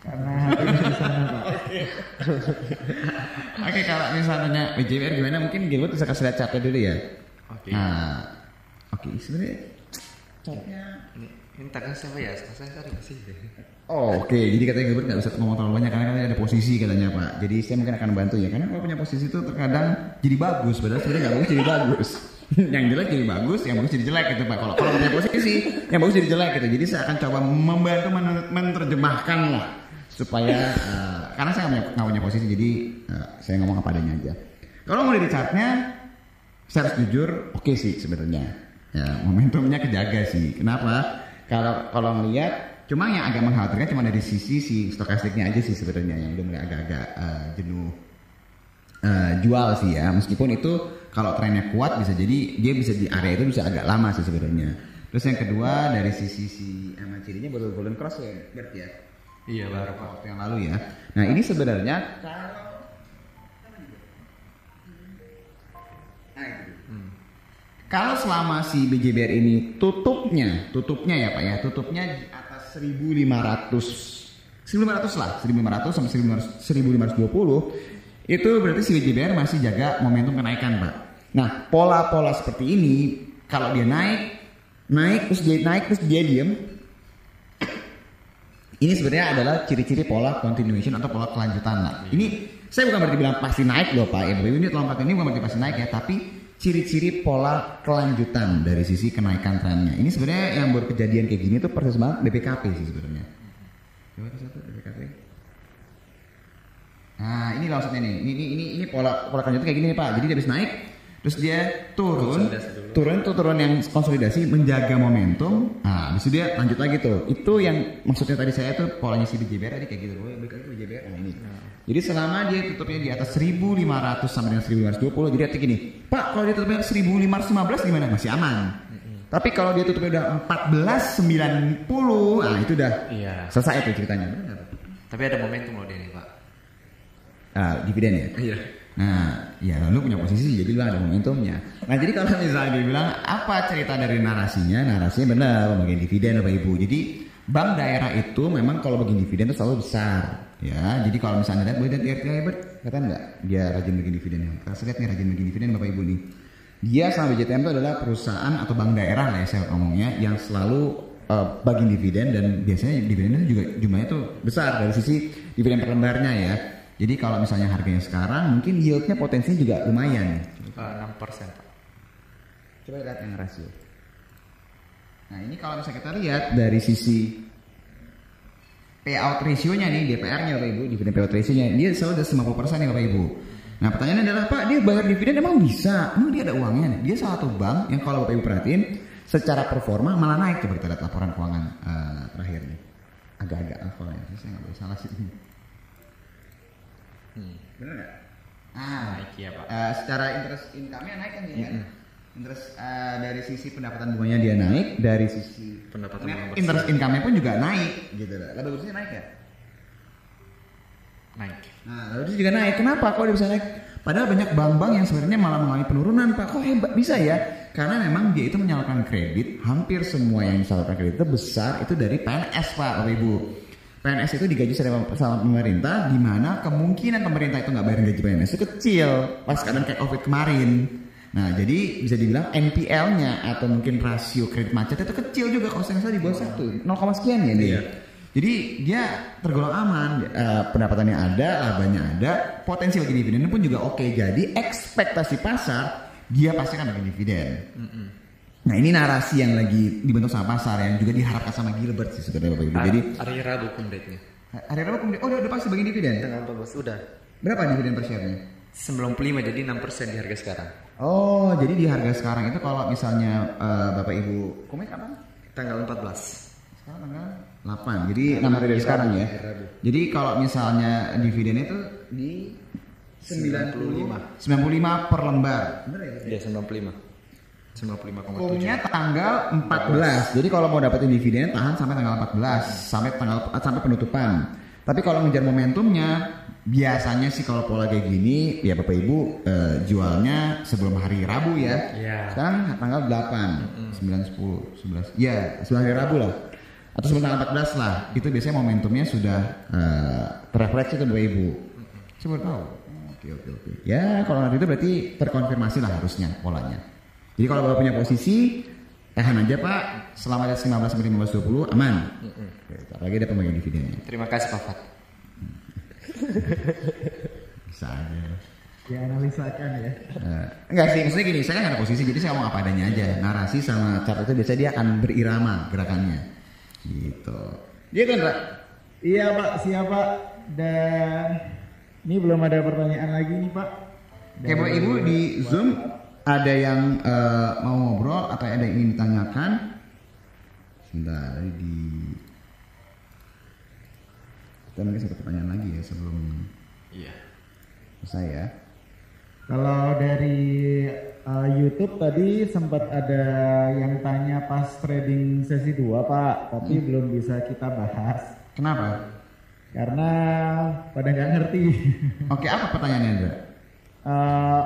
Karena hatinya di sana Pak. Oke, kalau misalnya BJBR gimana? Mungkin Gilbert bisa kasih lihat capnya dulu ya. Oke. Nah, oke, sebenarnya capnya Ini, ini tangan siapa ya? Saya cari kasih. Oh oke, jadi katanya Gilbert nggak bisa ngomong terlalu banyak karena katanya ada posisi katanya Pak. Jadi saya mungkin akan bantu ya, karena kalau punya posisi itu terkadang jadi bagus, padahal sebenarnya nggak bagus jadi bagus. yang jelek jadi bagus, yang bagus jadi jelek gitu Pak. Kalau kalau punya posisi, yang bagus jadi jelek gitu. Jadi saya akan coba membantu men- menerjemahkan lah supaya eh, karena saya nggak punya, posisi, jadi eh, saya ngomong apa adanya aja. Kalau mau dari chartnya, saya harus jujur, oke sih sebenarnya. Ya, momentumnya kejaga sih. Kenapa? Kalau kalau ngelihat cuma yang agak mengkhawatirkan cuma dari sisi si stokastiknya aja sih sebenarnya yang udah mulai agak-agak eh, jenuh eh, jual sih ya. Meskipun itu kalau trennya kuat bisa jadi dia bisa di area itu bisa agak lama sih sebenarnya. Terus yang kedua dari sisi si emang cirinya baru golden cross ya, Bert ya. Iya Pak. Beberapa waktu yang lalu ya. Nah ini sebenarnya kalau selama si BJBR ini tutupnya, tutupnya ya Pak ya, tutupnya di atas 1500 1500 lah, 1500 sampai 1500 1520 itu berarti si BJBR masih jaga momentum kenaikan Pak. Nah pola-pola seperti ini kalau dia naik, naik terus dia naik terus dia diem, ini sebenarnya adalah ciri-ciri pola continuation atau pola kelanjutan lah. Ini saya bukan berarti bilang pasti naik loh Pak. Ya, ini lompat ini bukan berarti pasti naik ya, tapi ciri-ciri pola kelanjutan dari sisi kenaikan trennya. Ini sebenarnya yang baru kejadian kayak gini tuh persis banget BPKP sih sebenarnya. Coba satu BPKP. Nah, ini maksudnya nih. Ini ini ini, ini pola pola kelanjutan kayak gini nih Pak. Jadi dia habis naik terus dia turun, turun itu turun yang konsolidasi menjaga momentum. Nah, habis itu dia lanjut lagi tuh. Itu yang maksudnya tadi saya tuh polanya si BJBR tadi kayak gitu. Oh, balik lagi ke BJBR. Nah, ini. Jadi selama dia tutupnya di atas 1500 sampai dengan 1520, jadi artinya gini, Pak kalau dia tutupnya 1515 gimana? Masih aman. Tapi kalau dia tutupnya udah 1490, nah itu udah Iya. selesai tuh ceritanya. Tapi ada momentum loh dia nih Pak. Ah, dividen ya. Iya. Nah, ya lu punya posisi jadi lu ada momentumnya. Nah, jadi kalau misalnya dia bilang apa cerita dari narasinya, narasinya benar pembagian dividen Bapak Ibu. Jadi bank daerah itu memang kalau bagi dividen itu selalu besar, ya. Jadi kalau misalnya lihat boleh lihat Hebat, kata nggak dia rajin bagi dividen. Kasih lihat nih rajin bagi dividen Bapak Ibu nih. Dia sama BJTM itu adalah perusahaan atau bank daerah lah ya saya ngomongnya yang selalu uh, bagi dividen dan biasanya dividennya juga jumlahnya tuh besar dari sisi dividen per lembarnya ya. Jadi kalau misalnya harganya sekarang mungkin yieldnya potensinya juga lumayan. enam persen. Coba lihat yang rasio. Nah ini kalau misalnya kita lihat dari sisi payout ratio-nya nih DPR-nya Bapak Ibu, dividen payout ratio-nya dia selalu ada 50% nih Bapak Ibu. Nah pertanyaannya adalah Pak dia bayar dividen emang bisa? Emang dia ada uangnya nih? Dia salah satu bank yang kalau Bapak Ibu perhatiin secara performa malah naik coba kita lihat laporan keuangan uh, terakhir nih agak-agak levelnya saya nggak boleh salah sih Hmm. bener nggak ah Naik ya Pak. Eh, secara interest income-nya naik kan kan? Interest eh, dari sisi pendapatan bunganya dia naik, dari sisi Pendapatan net bunga bersih. interest income-nya pun juga naik gitu loh. Laba bersihnya naik ya? Naik. Nah, laba bersih juga naik. Kenapa kok dia bisa naik? Padahal banyak bank-bank yang sebenarnya malah mengalami penurunan, Pak. Kok hebat bisa ya? Karena memang dia itu menyalurkan kredit, hampir semua yang disalurkan kredit itu besar itu dari PNS, Pak, Bapak Ibu. PNS itu digaji sama sama pemerintah, di mana kemungkinan pemerintah itu nggak bayar gaji PNS itu kecil pas keadaan kayak COVID kemarin. Nah, jadi bisa dibilang NPL-nya atau mungkin rasio kredit macet itu kecil juga kalau saya di bawah satu, 0, sekian ya dia. Jadi dia tergolong aman, eh, pendapatannya ada, labanya ada, potensi bagi dividen pun juga oke. Jadi ekspektasi pasar dia pasti akan bagi dividen. Nah ini narasi yang lagi dibentuk sama pasar yang juga diharapkan sama Gilbert sih sebenarnya Bapak Ibu. Jadi hari Rabu kumdeknya. hari Rabu kemudian, oh udah, udah pasti bagi dividen. Tanggal 14 udah. Berapa dividen per share-nya? 95 jadi 6 persen di harga sekarang. Oh, jadi di harga sekarang itu kalau misalnya eh, Bapak Ibu komik kapan? Tanggal 14. Sekarang tanggal 8. Jadi 6 hari dari sekarang ya. Jadi kalau misalnya dividen itu di 95 95 per lembar. Bener ya? Iya 95. 95,7. Umumnya tanggal 14. Jadi kalau mau dapetin dividen tahan sampai tanggal 14 sampai tanggal sampai penutupan. Tapi kalau ngejar momentumnya biasanya sih kalau pola kayak gini ya Bapak Ibu eh, jualnya sebelum hari Rabu ya. Iya. Sekarang tanggal 8, 9 10 11. Ya, sebelum hari Rabu lah. Atau sebelum tanggal 14 lah. Itu biasanya momentumnya sudah eh, terrefleksi tuh Bapak Ibu. Saya baru tahu. Oke oke oke. Ya kalau nanti itu berarti terkonfirmasi lah harusnya polanya. Jadi kalau bapak punya posisi tahan aja pak selama ada 19 sampai 15 20 aman. Oke, ntar lagi ada pembagian dividennya. Terima kasih Pak Fat. Bisa aja. Dianalisakan ya. Eh, enggak sih, maksudnya gini, saya kan nggak ada posisi, jadi saya ngomong apa adanya aja. Narasi sama chart itu biasanya dia akan berirama gerakannya. Gitu. Dia kan, Pak? Iya Pak, siapa? Dan ini belum ada pertanyaan lagi nih Pak. Kayak Bapak Ibu di Zoom ada yang eh, mau ngobrol atau ada yang ingin ditanyakan? Sebentar, di kita mungkin satu pertanyaan lagi ya sebelum Iya. selesai ya. Kalau dari uh, YouTube tadi sempat ada yang tanya pas trading sesi 2 Pak, tapi belum bisa kita bahas Kenapa? karena pada nggak ngerti. Oke, apa pertanyaannya, Indra? Eh,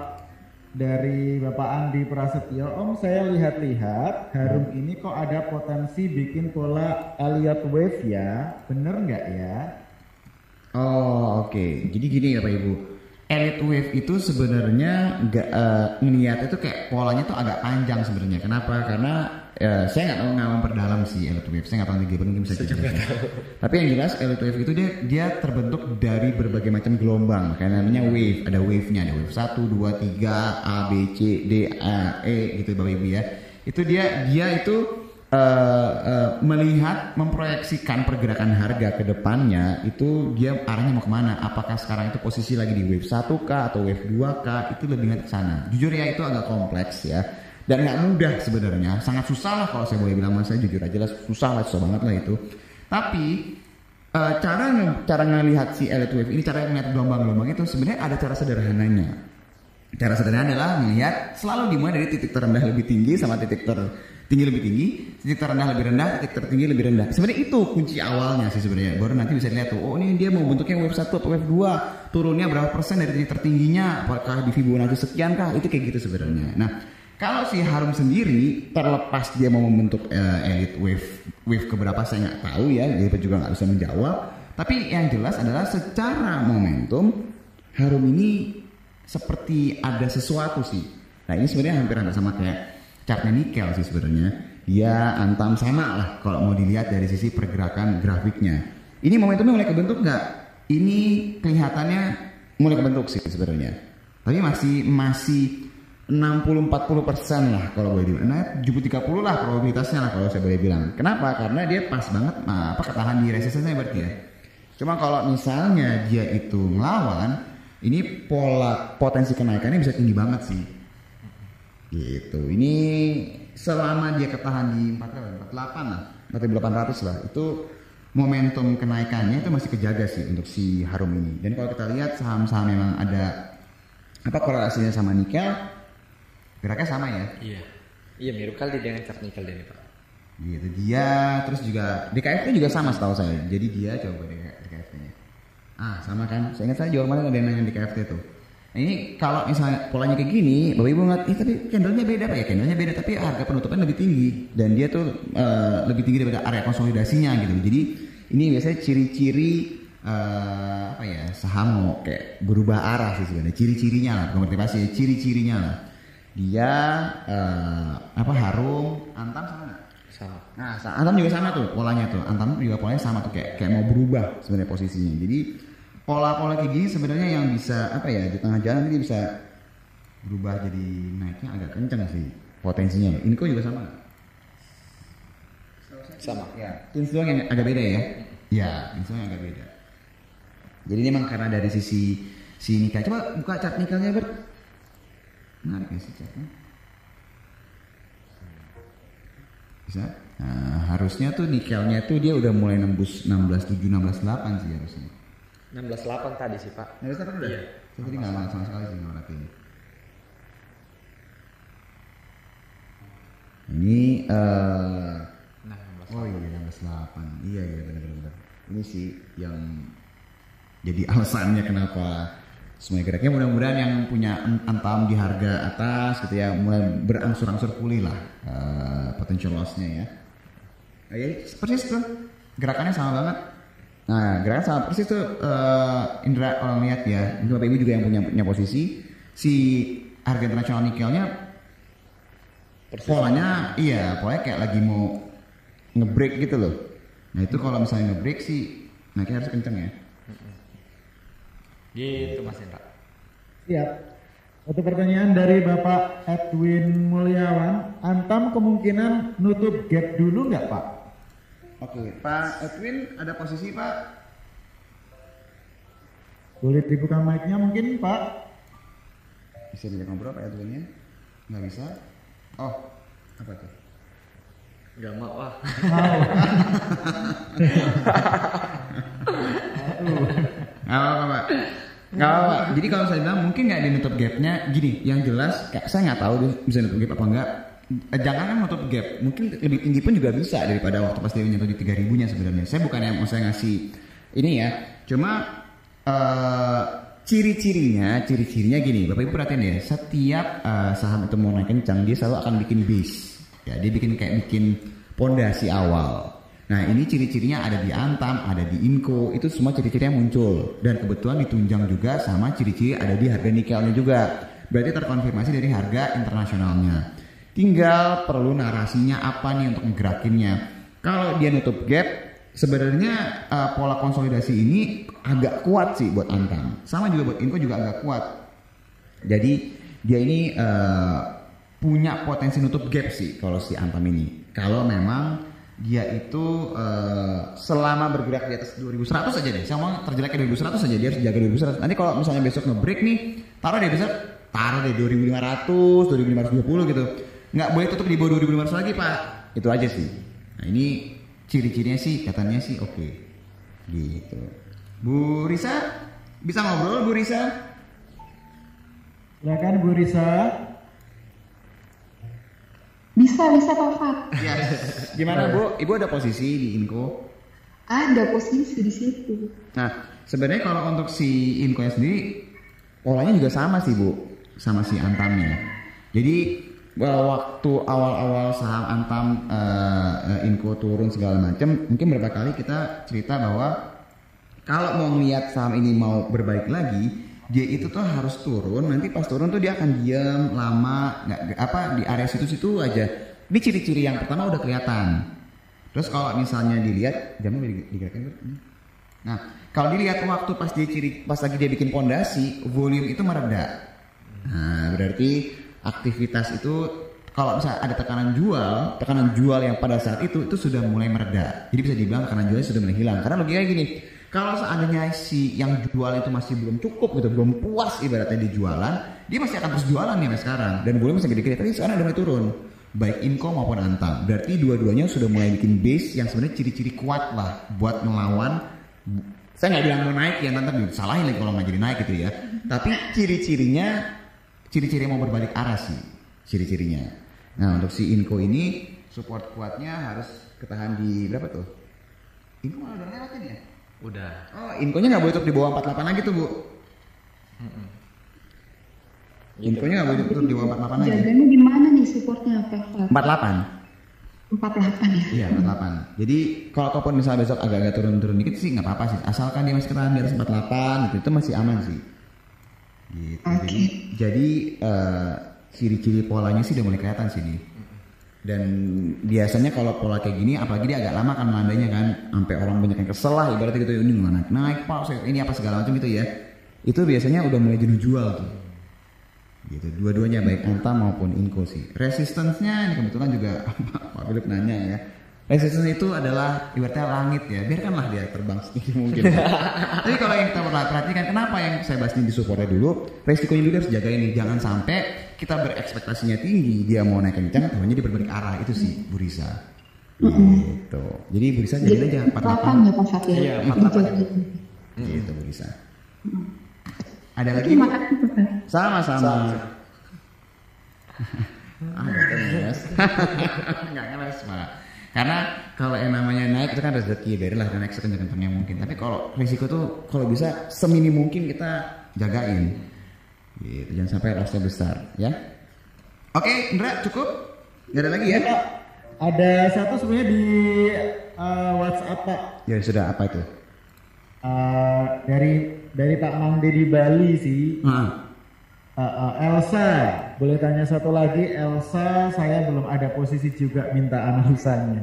dari Bapak Andi Prasetyo, Om saya lihat-lihat Harum ini kok ada potensi bikin pola Elliott Wave ya, bener nggak ya? Oh oke, jadi gini ya Pak Ibu. Elite wave itu sebenarnya nggak eh, ngeliat itu kayak polanya tuh agak panjang sebenarnya. Kenapa? Karena eh, saya nggak tahu nggak memperdalam sih elite wave. Saya nggak tahu nih mungkin bisa dijelasin. Tapi yang jelas elite wave itu dia dia terbentuk dari berbagai macam gelombang. Kayak namanya wave. Ada wave-nya, ada wave 1, 2, 3, A, B, C, D, A, E gitu Bapak Ibu ya. Itu dia dia itu eh, eh, melihat memproyeksikan pergerakan harga ke depannya itu dia arahnya mau ke mana? Apakah sekarang itu posisi lagi di wave 1k atau wave 2k itu lebih ke sana. Jujur ya itu agak kompleks ya. Dan nggak mudah sebenarnya. Sangat susah lah kalau saya boleh bilang mas. Saya jujur aja lah susah lah susah banget lah itu. Tapi eh, cara cara ngelihat si elite wave ini cara ngelihat gelombang-gelombang itu sebenarnya ada cara sederhananya. Cara sederhana adalah melihat selalu dimulai dari titik terendah lebih tinggi sama titik ter tinggi lebih tinggi, titik terendah lebih rendah, titik tertinggi lebih rendah. Sebenarnya itu kunci awalnya sih sebenarnya. Baru nanti bisa dilihat tuh, oh ini dia mau bentuknya wave 1 atau wave 2, turunnya berapa persen dari titik tertingginya, apakah di Fibonacci sekian kah? Itu kayak gitu sebenarnya. Nah, kalau si Harum sendiri terlepas dia mau membentuk uh, elite wave wave keberapa saya nggak tahu ya, dia juga nggak bisa menjawab. Tapi yang jelas adalah secara momentum Harum ini seperti ada sesuatu sih. Nah ini sebenarnya hampir hampir sama kayak chartnya nikel sih sebenarnya. Dia antam sama lah kalau mau dilihat dari sisi pergerakan grafiknya. Ini momentumnya mulai kebentuk nggak? Ini kelihatannya mulai kebentuk sih sebenarnya. Tapi masih masih 60-40 persen lah kalau boleh dibilang. Nah 70-30 lah probabilitasnya lah kalau saya boleh bilang. Kenapa? Karena dia pas banget apa ketahan di resistennya berarti ya. Cuma kalau misalnya dia itu melawan, ini pola potensi kenaikannya bisa tinggi banget sih. Gitu. Ini selama dia ketahan di 48 lah, 4800 lah. Itu momentum kenaikannya itu masih kejaga sih untuk si Harum ini. Dan kalau kita lihat saham-saham memang ada apa korelasinya sama nikel, geraknya sama ya? Iya. Iya mirip kali dengan chart nikel ini pak. Gitu. Dia terus juga DKFT juga sama setahu saya. Jadi dia coba DKFT nya ah sama kan? Saya ingat saya jual mana ada yang nanya DKFT tuh. nah, ini kalau misalnya polanya kayak gini bapak ibu nggak eh tapi candlenya beda pak. Ya candlenya beda tapi harga penutupan lebih tinggi. Dan dia tuh uh, lebih tinggi daripada area konsolidasinya gitu jadi ini biasanya ciri-ciri uh, apa ya saham mau kayak berubah arah sih sebenarnya. Ciri-cirinya lah bukan motivasi ciri-cirinya lah. Dia uh, apa harum antam sama nggak? Sama. Nah antam juga sama tuh polanya tuh. Antam juga polanya sama tuh kayak kayak mau berubah sebenarnya posisinya. Jadi pola-pola kayak gini sebenarnya yang bisa apa ya di tengah jalan dia bisa berubah jadi naiknya agak kencang sih potensinya ini kok juga sama sama. Ya Tins doang yang agak beda ya. Ya Tins doang yang agak beda. Jadi ini memang karena dari sisi si nikah coba buka chart nikelnya Bert. Menarik ya sih chatnya bisa? Nah, harusnya tuh nikelnya tuh dia udah mulai nembus 16.7 16.8 sih harusnya 16.8 tadi sih pak. 16.8 udah? Iya. saya tadi nggak sama sekali sih nggak ini ini uh, nah 16 oh iya 16.8 iya iya benar-benar ini sih yang jadi alasannya kenapa semuanya geraknya mudah-mudahan yang punya antam di harga atas gitu ya mulai berangsur-angsur pulih lah uh, potential lossnya ya. Nah, ya persis tuh. Gerakannya sama banget nah gerakan sama persis tuh uh, Indra orang lihat ya ini bapak ibu juga yang punya punya posisi si harga internasional nikelnya polanya iya polanya kayak lagi mau ngebreak gitu loh nah itu kalau misalnya ngebreak sih naiknya harus kenceng ya gitu mas Indra Siap. Satu pertanyaan dari Bapak Edwin Mulyawan. Antam kemungkinan nutup gap dulu nggak Pak? Oke, Pak Edwin ada posisi Pak? Boleh dibuka mic-nya mungkin Pak? Bisa diajak ngobrol Pak Edwinnya? Nggak bisa? Oh, apa tuh? Gak mau ah Mau. Nggak apa-apa Pak. Nggak apa-apa. Jadi kalau saya bilang mungkin nggak dinutup gapnya, gini, yang jelas kayak saya nggak tahu dia bisa nutup gap apa enggak. Eh, Jangan kan nutup gap, mungkin lebih tinggi pun juga bisa daripada waktu pas dia menyentuh di 3000 ribunya sebenarnya. Saya bukan yang mau saya ngasih ini ya, cuma eh ciri-cirinya, ciri-cirinya gini, Bapak Ibu perhatiin ya, setiap eh, saham itu mau naik kencang, dia selalu akan bikin base. Ya, dia bikin kayak bikin pondasi awal. Nah ini ciri-cirinya ada di Antam, ada di Inco, itu semua ciri-cirinya muncul. Dan kebetulan ditunjang juga sama ciri-ciri ada di harga nikelnya juga. Berarti terkonfirmasi dari harga internasionalnya. Tinggal perlu narasinya apa nih untuk menggerakinnya. Kalau dia nutup gap, sebenarnya uh, pola konsolidasi ini agak kuat sih buat Antam. Sama juga buat Inco juga agak kuat. Jadi dia ini uh, punya potensi nutup gap sih kalau si Antam ini. Kalau memang dia itu uh, selama bergerak di atas 2100 aja deh. Sama terjeleknya 2100 aja dia harus jaga 2100. Nanti kalau misalnya besok nge-break nih, taruh deh besok taruh deh 2500, 2520 gitu. Nggak boleh tutup di bawah 2500 lagi, Pak. Itu aja sih. Nah, ini ciri-cirinya sih katanya sih oke. Gitu. Bu Risa bisa ngobrol Bu Risa? Silakan Bu Risa. Bisa, bisa Pak Fat. Ya. Gimana Bu? Ibu ada posisi di Inko? Ada posisi di situ. Nah, sebenarnya kalau untuk si Inko sendiri polanya juga sama sih Bu, sama si Antamnya. Jadi waktu awal-awal saham Antam eh, eh, Inko turun segala macam, mungkin beberapa kali kita cerita bahwa kalau mau ngeliat saham ini mau berbalik lagi, dia itu tuh harus turun. Nanti pas turun tuh dia akan diam lama, nggak apa di area situ-situ aja. Ini ciri-ciri yang pertama udah kelihatan. Terus kalau misalnya dilihat, jamnya Bro? Nah, kalau dilihat waktu pas dia ciri pas lagi dia bikin pondasi, volume itu mereda. Nah, berarti aktivitas itu kalau misalnya ada tekanan jual, tekanan jual yang pada saat itu itu sudah mulai mereda. Jadi bisa dibilang tekanan jualnya sudah mulai hilang. Karena logikanya gini, kalau seandainya si yang jual itu masih belum cukup gitu, belum puas ibaratnya di jualan, dia masih akan terus jualan nih sekarang. Dan volume masih gede-gede, tapi sekarang udah mulai turun. Baik Inco maupun Antam. Berarti dua-duanya sudah mulai bikin base yang sebenarnya ciri-ciri kuat lah buat melawan saya nggak bilang mau naik ya nanti salahin lagi kalau nggak jadi naik gitu ya tapi ciri-cirinya ciri-ciri mau berbalik arah sih ciri-cirinya. Nah untuk si Inco ini support kuatnya harus ketahan di berapa tuh? Inco malah udah lewatin ya? Udah. oh Inconya nggak boleh tutup di bawah 48 lagi tuh bu. Inconya nggak boleh tutup di bawah 48 lagi. Jaganya gimana nih supportnya Pak? Fat? 48 48 ya? Iya 48 Jadi kalau kalaupun misalnya besok agak-agak turun-turun dikit sih nggak apa-apa sih. Asalkan dia masih ketahan di atas 48 gitu Itu masih aman sih gitu. Jadi, jadi eh, ciri-ciri polanya sih udah mulai kelihatan sih nih. Dan biasanya kalau pola kayak gini apalagi dia agak lama kan melandainya kan sampai orang banyak yang kesel lah ibaratnya gitu ini nggak naik naik pak ini apa segala macam gitu ya. Itu biasanya udah mulai jenuh jual tuh. Gitu dua-duanya baik Antam maupun Inco sih. Resistance-nya ini kebetulan juga Pak Philip nanya ya resistance itu adalah ibaratnya langit ya. Biarkanlah dia terbang sedikit mungkin. Tapi kalau yang kita perhatikan kenapa yang saya bahas ini di supportnya dulu? Resikonya dulu harus jaga ini. Jangan sampai kita berekspektasinya tinggi dia mau naik kencang tahunya dia berbalik arah. Itu sih Bu Risa gitu. Jadi Bu Risa jadi aja 48 ya Pak ya? Iya, 48. gitu Bu Risa ada lagi? Terima kasih sama-sama. ah, nggak ngeles. Nggak ngeles, Pak. Karena kalau yang namanya naik itu kan rezeki, biarlah dia naik sekencang-kencangnya mungkin. Tapi kalau risiko tuh kalau bisa seminim mungkin kita jagain. Gitu, jangan sampai lossnya besar, ya. Oke, Indra, cukup? Nggak ada lagi ya? Ada satu sebenarnya di eh, WhatsApp Pak Ya sudah, apa itu? Eh, dari dari Pak Mangde di Bali sih. Ah, Eh, eh, Elsa, boleh tanya satu lagi Elsa, saya belum ada posisi juga minta analisanya.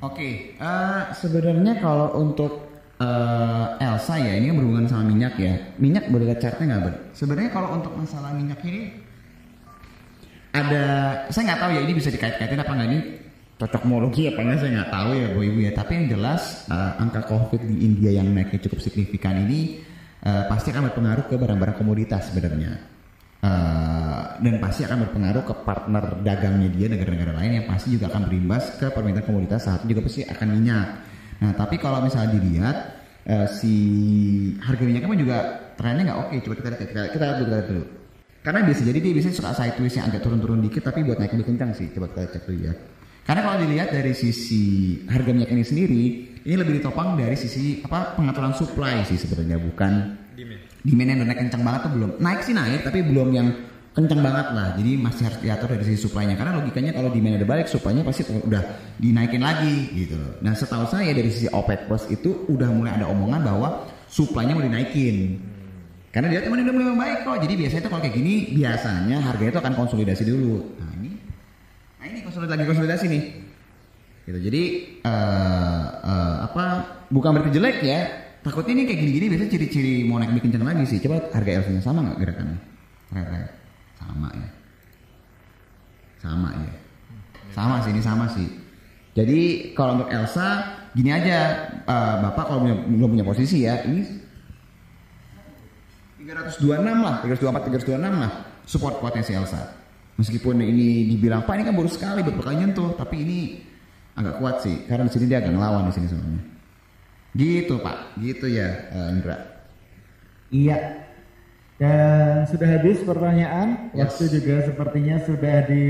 Oke, eh, sebenarnya kalau untuk eh, Elsa ya ini berhubungan sama minyak ya. Minyak boleh lihat chartnya nggak ber? Sebenarnya kalau untuk masalah minyak ini ada, saya nggak tahu ya ini bisa dikait-kaitin apa nggak ini cocokmologi apa nggak saya nggak tahu ya bu ibu ya. Tapi yang jelas eh, angka COVID di India yang naiknya cukup signifikan ini eh, pasti akan berpengaruh ke barang-barang komoditas sebenarnya. Eh, dan pasti akan berpengaruh ke partner dagangnya dia negara-negara lain yang pasti juga akan berimbas ke permintaan komoditas saat juga pasti akan minyak. Nah tapi kalau misalnya dilihat eh, si harga minyaknya pun juga trennya nggak oke. Coba kita lihat kita, lihat dulu, kita lihat dulu. Karena biasa jadi dia biasanya suka sideways yang agak turun-turun dikit tapi buat naik lebih kencang sih. Coba kita cek dulu ya. Karena kalau dilihat dari sisi harga minyak ini sendiri, ini lebih ditopang dari sisi apa pengaturan supply sih sebenarnya bukan demand. yang udah naik kencang banget tuh belum. Naik sih naik tapi belum yang kencang banget lah. Jadi masih harus diatur dari sisi supply-nya. Karena logikanya kalau demand ada balik supply-nya pasti udah dinaikin lagi gitu. Nah setahu saya dari sisi OPEC Plus itu udah mulai ada omongan bahwa supply-nya mau dinaikin. Karena dia teman udah mulai membaik kok. Jadi biasanya itu kalau kayak gini biasanya harganya itu akan konsolidasi dulu. Nah ini nah ini konsolidasi lagi konsolidasi nih. Gitu jadi eh, eh, apa bukan berarti jelek ya. Takutnya ini kayak gini-gini biasanya ciri-ciri mau naik lebih kencang lagi sih. Coba harga LV nya sama nggak gerakannya? Rek-rek. sama ya. Sama ya. Sama sih ini sama sih. Jadi kalau untuk Elsa gini aja. Eh, bapak kalau punya, belum punya posisi ya ini 326 lah 324 326 lah support kuatnya si Elsa meskipun ini dibilang pak ini kan baru sekali kali nyentuh tapi ini agak kuat sih karena di sini dia agak ngelawan di sini sebenarnya gitu pak gitu ya eh, Indra Iya. Dan sudah habis pertanyaan, waktu juga sepertinya sudah di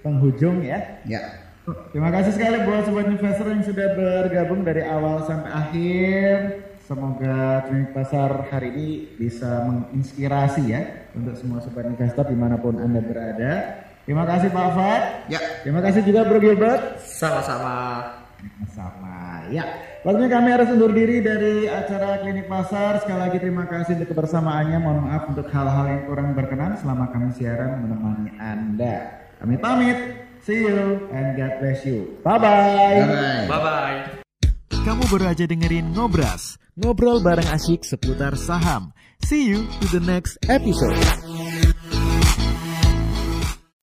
penghujung ya. Ya. Terima kasih sekali buat sobat investor yang sudah bergabung dari awal sampai akhir. Semoga klinik pasar hari ini bisa menginspirasi ya untuk semua sobat investor di mana pun anda berada. Terima kasih Pak Fat. Ya. Terima kasih juga Bro Gilbert. Sama-sama. Sama. Ya. Waktunya kami harus undur diri dari acara klinik pasar. Sekali lagi terima kasih untuk kebersamaannya. Mohon maaf untuk hal-hal yang kurang berkenan selama kami siaran menemani anda. Kami pamit. See you and God bless you. Bye-bye. Bye. Bye-bye. Kamu baru aja dengerin Ngobras, ngobrol bareng asyik seputar saham. See you to the next episode.